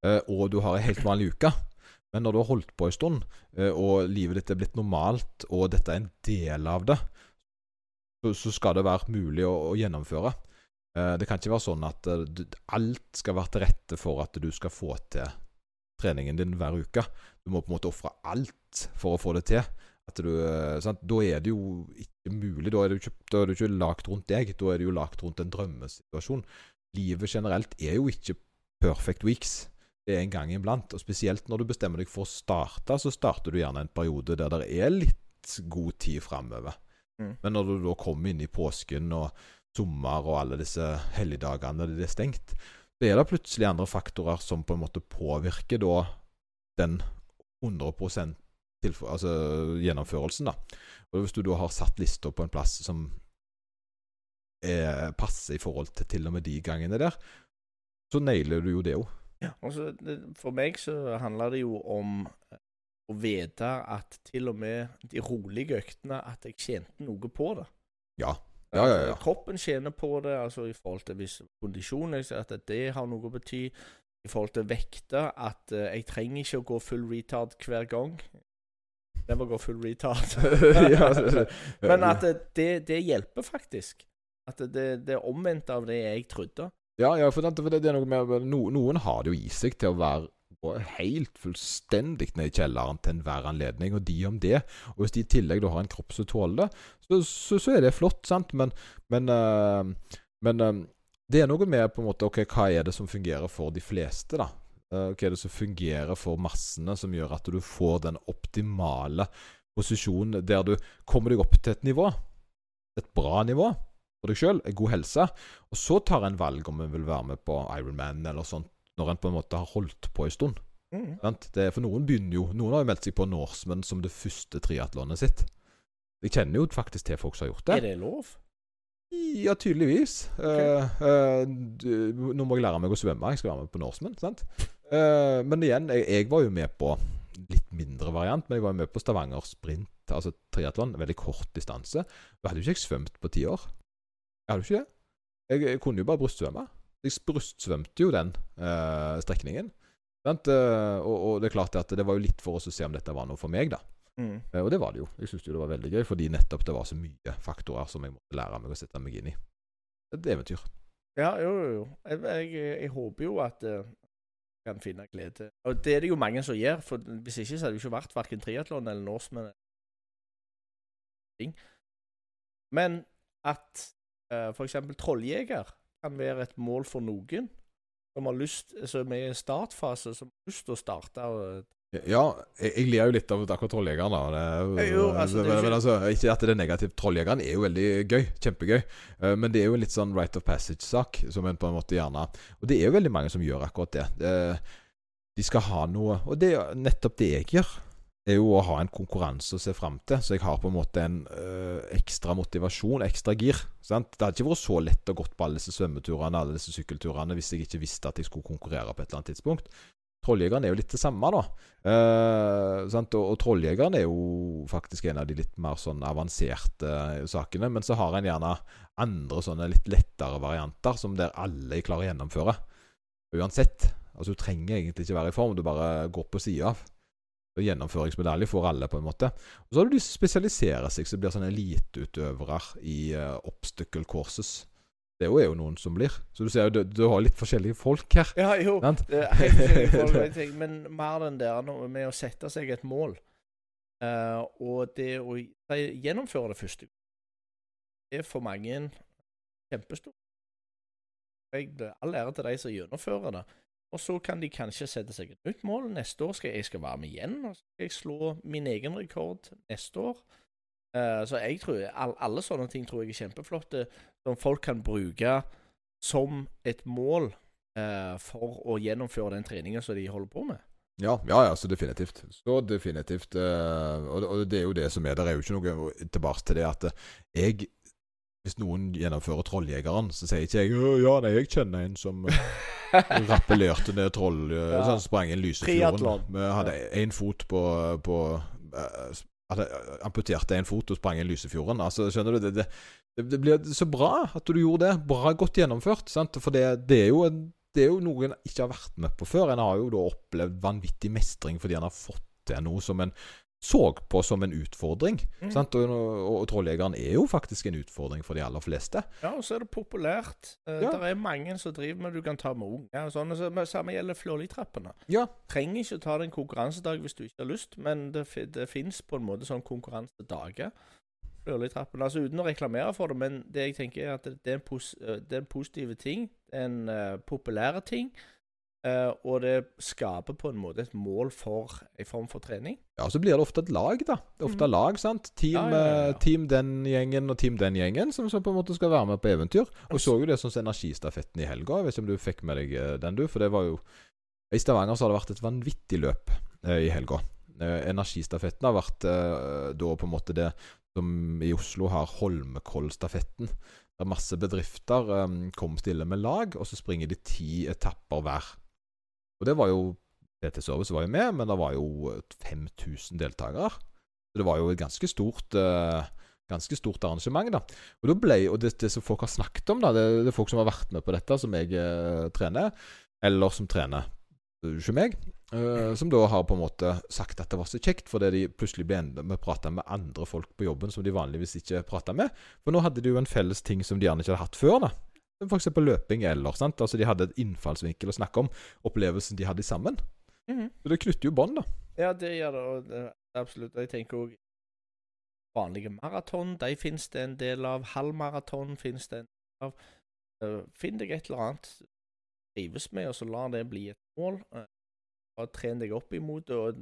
eh, og du har ei helt vanlig uke. Men når du har holdt på en stund, eh, og livet ditt er blitt normalt, og dette er en del av det, så, skal det være mulig å, å gjennomføre. Eh, det kan ikke være sånn at alt skal være til rette for at du skal få til treningen din hver uke. Du må på en måte ofre alt for å få det til. Du, sant? da er det jo ikke mulig. Da er det jo ikke, da er det ikke lagt rundt deg. Da er det jo lagt rundt en drømmesituasjon. Livet generelt er jo ikke perfect weeks. Det er en gang iblant. Og spesielt når du bestemmer deg for å starte, så starter du gjerne en periode der det er litt god tid framover. Mm. Men når du da kommer inn i påsken og sommer og alle disse helligdagene det er stengt, så er det plutselig andre faktorer som på en måte påvirker da den 100 til, altså, gjennomførelsen. da. Og Hvis du da har satt lista på en plass som er, passer i forhold til til og med de gangene der, så nailer du jo det òg. Ja, altså, for meg så handler det jo om å vite at til og med de rolige øktene at jeg tjente noe på det. Ja. Ja, ja, ja. Kroppen tjener på det, altså i forhold til hvis kondisjon, at det har noe å bety. I forhold til vekter, at uh, jeg trenger ikke å gå full retard hver gang. Never go full retard. Men at det, det, hjelper faktisk. At det, det er omvendt av det jeg trodde. Ja, ja for, det, det er noe med no, Noen har det jo i seg til å være helt fullstendig ned i kjelleren til enhver anledning, og de om det. Og hvis de i tillegg da har en kropp som tåler det, så, så, så, er det flott, sant, men, men, øh, men øh, det er noe med på en måte Ok, hva er det som fungerer for de fleste, da? Uh, hva er det som fungerer for massene, som gjør at du får den optimale posisjonen der du kommer deg opp til et nivå, et bra nivå for deg sjøl, god helse, og så tar en valg om en vil være med på Ironman eller sånt, når en på en måte har holdt på en stund. Mm. Det, for noen begynner jo Noen har jo meldt seg på Norseman som det første triatlonet sitt. Jeg kjenner jo faktisk til folk som har gjort det. Er det lov? Ja, tydeligvis. Okay. Uh, uh, du, nå må jeg lære meg å svømme. Jeg skal være med på Norseman. Sant? Eh, men igjen, jeg, jeg var jo med på litt mindre variant, men jeg var jo med på Stavanger sprint, altså triatlon. Veldig kort distanse. Da hadde jo ikke jeg svømt på ti år. Jeg hadde jo ikke det. Jeg, jeg kunne jo bare brystsvømme. Jeg brystsvømte jo den strekningen. Sant? Og, og det er klart at det var jo litt for oss å se om dette var noe for meg, da. Mm. Eh, Og det var det jo. Jeg syntes jo det var veldig gøy, fordi nettopp det var så mye faktorer som jeg måtte lære meg å sette meg inn i. Et eventyr. Ja, jo, jo. jo. Jeg, jeg, jeg håper jo at eh, jeg kan finne glede. Og det er det jo mange som gjør, for hvis ikke så hadde det jo ikke vært verken triatlon eller Norseman. Men at uh, f.eks. trolljeger kan være et mål for noen som har lyst, som er i startfase, som har lyst til å starte. Og, Ja, jeg, jeg ler jo litt av akkurat Trolljegeren, da. Det, Jo, altså, men, altså, ikke at det er negativt. Trolljegeren er jo veldig gøy. Kjempegøy. Eh, men det er jo en litt sånn right of passage-sak, som en på en måte gjerne Og det er jo veldig mange som gjør akkurat det. det de skal ha noe Og det er nettopp det jeg gjør. er jo å ha en konkurranse å se fram til, så jeg har på en måte en ø, ekstra motivasjon, ekstra gir. Sant? Det hadde ikke vært så lett å gått på alle disse svømmeturene alle disse sykkelturene hvis jeg ikke visste at jeg skulle konkurrere på et eller annet tidspunkt. Trolljegeren er jo litt det samme, da. Eh? Og, og Trolljegeren er jo faktisk en av de litt mer sånn avanserte eh, sakene. Men så har en gjerne andre sånne litt lettere varianter, som der alle klarer å gjennomføre. Uansett. Altså Du trenger egentlig ikke være i form, du bare går på sida av. Og Gjennomføringsmedalje får alle, på en måte. Og Så har du de som spesialiserer seg, som blir sånne eliteutøvere i uh, obstacle courses. Det er jo noen som blir. Så du ser jo, du, du har litt forskjellige folk her. Ja, jo. Det er helt forskjellige forhold, men mer den der med å sette seg et mål, uh, og det å gjennomføre det første det er for mange kjempestort. Jeg, all ære til de som gjennomfører det. Og så kan de kanskje sette seg et nytt mål. Neste år skal jeg skal være med igjen, og så skal jeg slå min egen rekord neste år. Uh, så jeg tror, all, alle sånne ting tror jeg er kjempeflotte, som folk kan bruke som et mål eh, for å gjennomføre den treningen som de holder på med. Ja, ja, ja, så definitivt. Så definitivt. eh, og, og det er jo det som er. Det er jo ikke noe tilbake til det at eh, jeg Hvis noen gjennomfører Trolljegeren, så sier ikke jeg «Å, ja, nei, jeg kjenner en som rappellerte ned troll eh, Ja. sånn, Sprang en Lysefjorden. Vi hadde én fot på, på eh, hadde amputerte én fot og sprang en Lysefjorden. Altså, skjønner du? Det, det, det, det blir så bra at du gjorde det. Bra godt gjennomført. Sant? For det, det, er en, det er jo noe en ikke har vært med på før. En har jo da opplevd vanvittig mestring fordi en har fått til noe som en så på som en utfordring. Mm. Sant? Og, og, og Trolljegeren er jo faktisk en utfordring for de aller fleste. Ja, og så er det populært. Eh, Ja. Det er mange som driver med Du kan ta med unger og sånn. så- Samme gjelder Flålitrappene. Ja. Trenger ikke ta det en konkurransedag hvis du ikke har lyst, men det, det fins på en måte sånn konkurransedager. Flålitrappene. Altså uten å reklamere for det, men det jeg tenker er at det, er, en pos, eh, det er en positiv ting. En uh, populær ting. Uh, og det skaper på en måte et mål for en form for trening. Ja, så blir det ofte et lag, da. Det er ofte mm. lag, sant. Team, Ja, ja, ja, eh, team den gjengen og team den gjengen som, så på en måte skal være med på eventyr. Og så jo det sånn som Energistafetten i helga. Jeg vet ikke om du fikk med deg eh, den, du? For det var jo I Stavanger så har det vært et vanvittig løp eh, i helga. Eh, energistafetten har vært eh, da på en måte det som i Oslo har Holmenkollstafetten. Der masse bedrifter um, kom stille med lag, og så springer de ti etapper hver. Og det var jo PT Service var jo med, men det var jo 5000 deltakere. Så det var jo et ganske stort uh, Ganske stort arrangement, da. Og, ble, og det, det som folk har snakket om, da, det, det er folk som har vært med på dette, som jeg uh, trener, eller som trener eh, meg, uh, som da har på en måte sagt at det var så kjekt, fordi de plutselig ble enda med å prate med andre folk på jobben som de vanligvis ikke prata med. For nå hadde de jo en felles ting som de gjerne ikke hadde hatt før, da. Eksempel løping eller sant. Altså De hadde et innfallsvinkel å snakke om. Opplevelsen de hadde sammen. Så det knytter jo bånd, da. Ja, det gjør det. Og det absolutt. Jeg tenker òg vanlige maraton. De finnes det en del av. Halvmaraton finnes det en del av. Eh, Finn deg et eller annet trives med, og så lar det bli et mål. Uh, og Tren deg opp imot det. og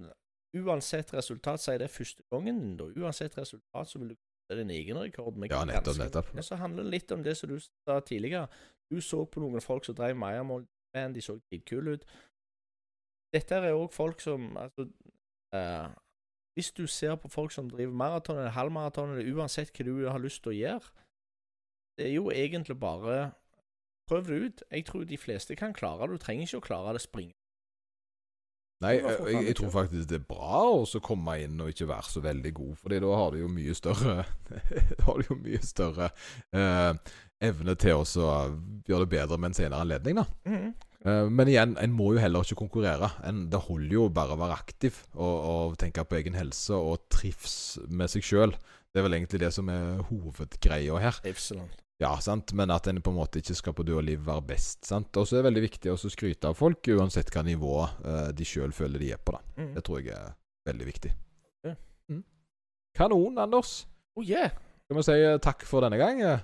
Uansett resultat, sier det første gangen din, da. Uansett resultat, så vil du kutte din egen rekord. med Ja, nettopp, nettopp. mye. Så handler det litt om det som du sa tidligere. Du så på noen folk som drev med men de så dritkule ut. dette er òg folk som Altså eh, Hvis du ser på folk som driver maraton eller halvmaraton, eller uansett hva du har lyst til å gjøre, det er jo egentlig bare Prøv det ut. Jeg tror de fleste kan klare det. Du trenger ikke å klare det springe. Nei, jeg, jeg tror faktisk det er bra å komme inn og ikke være så veldig god, Fordi da har du jo mye større Da har du jo mye større eh, evne til å gjøre det bedre med en senere anledning, da. Mhm. Eh, men igjen, en må jo heller ikke konkurrere. En, det holder jo bare å være aktiv og, og tenke på egen helse og trives med seg sjøl. Det er vel egentlig det som er hovedgreia her. Trivselen. Ja, sant? Men at en på en måte ikke skal på død og liv være best. sant? Og så er det veldig viktig å skryte av folk, uansett hva nivå uh, de sjøl føler de er på. da. Mm. Det tror jeg er veldig viktig. Ja. Mm. Kanon, Anders. Oh yeah. Skal vi si uh, takk for denne gang? eh?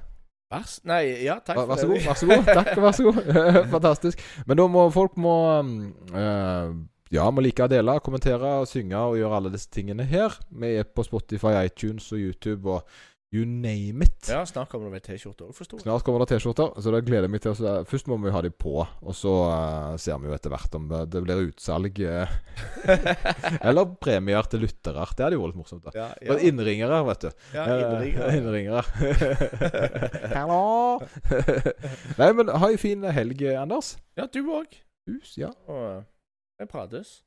Vær, nei, ja, takk Vær, vær så god. vær så god. Takk, vær så god. Fantastisk. Men da må folk må eh, Ja, må like, dele, kommentere, synge og gjøre alle disse tingene her. Vi er på Spotify, iTunes og YouTube og you name it. Ja, snart kommer det vel T-skjorter òg, forsto jeg. Snart kommer det T-skjorter, så det gleder jeg meg til. å. Først må vi ha de på, og så uh, ser vi jo etter hvert om det, blir utsalg. Uh, eller premier til lyttere. Det hadde jo vært litt morsomt. da Ja, ja. Innringere, vet du. ja innringere. Hallo! Nei, men ha ei fin helg, Anders. Ja, du òg. Hus, ja. Og eh, vi prates.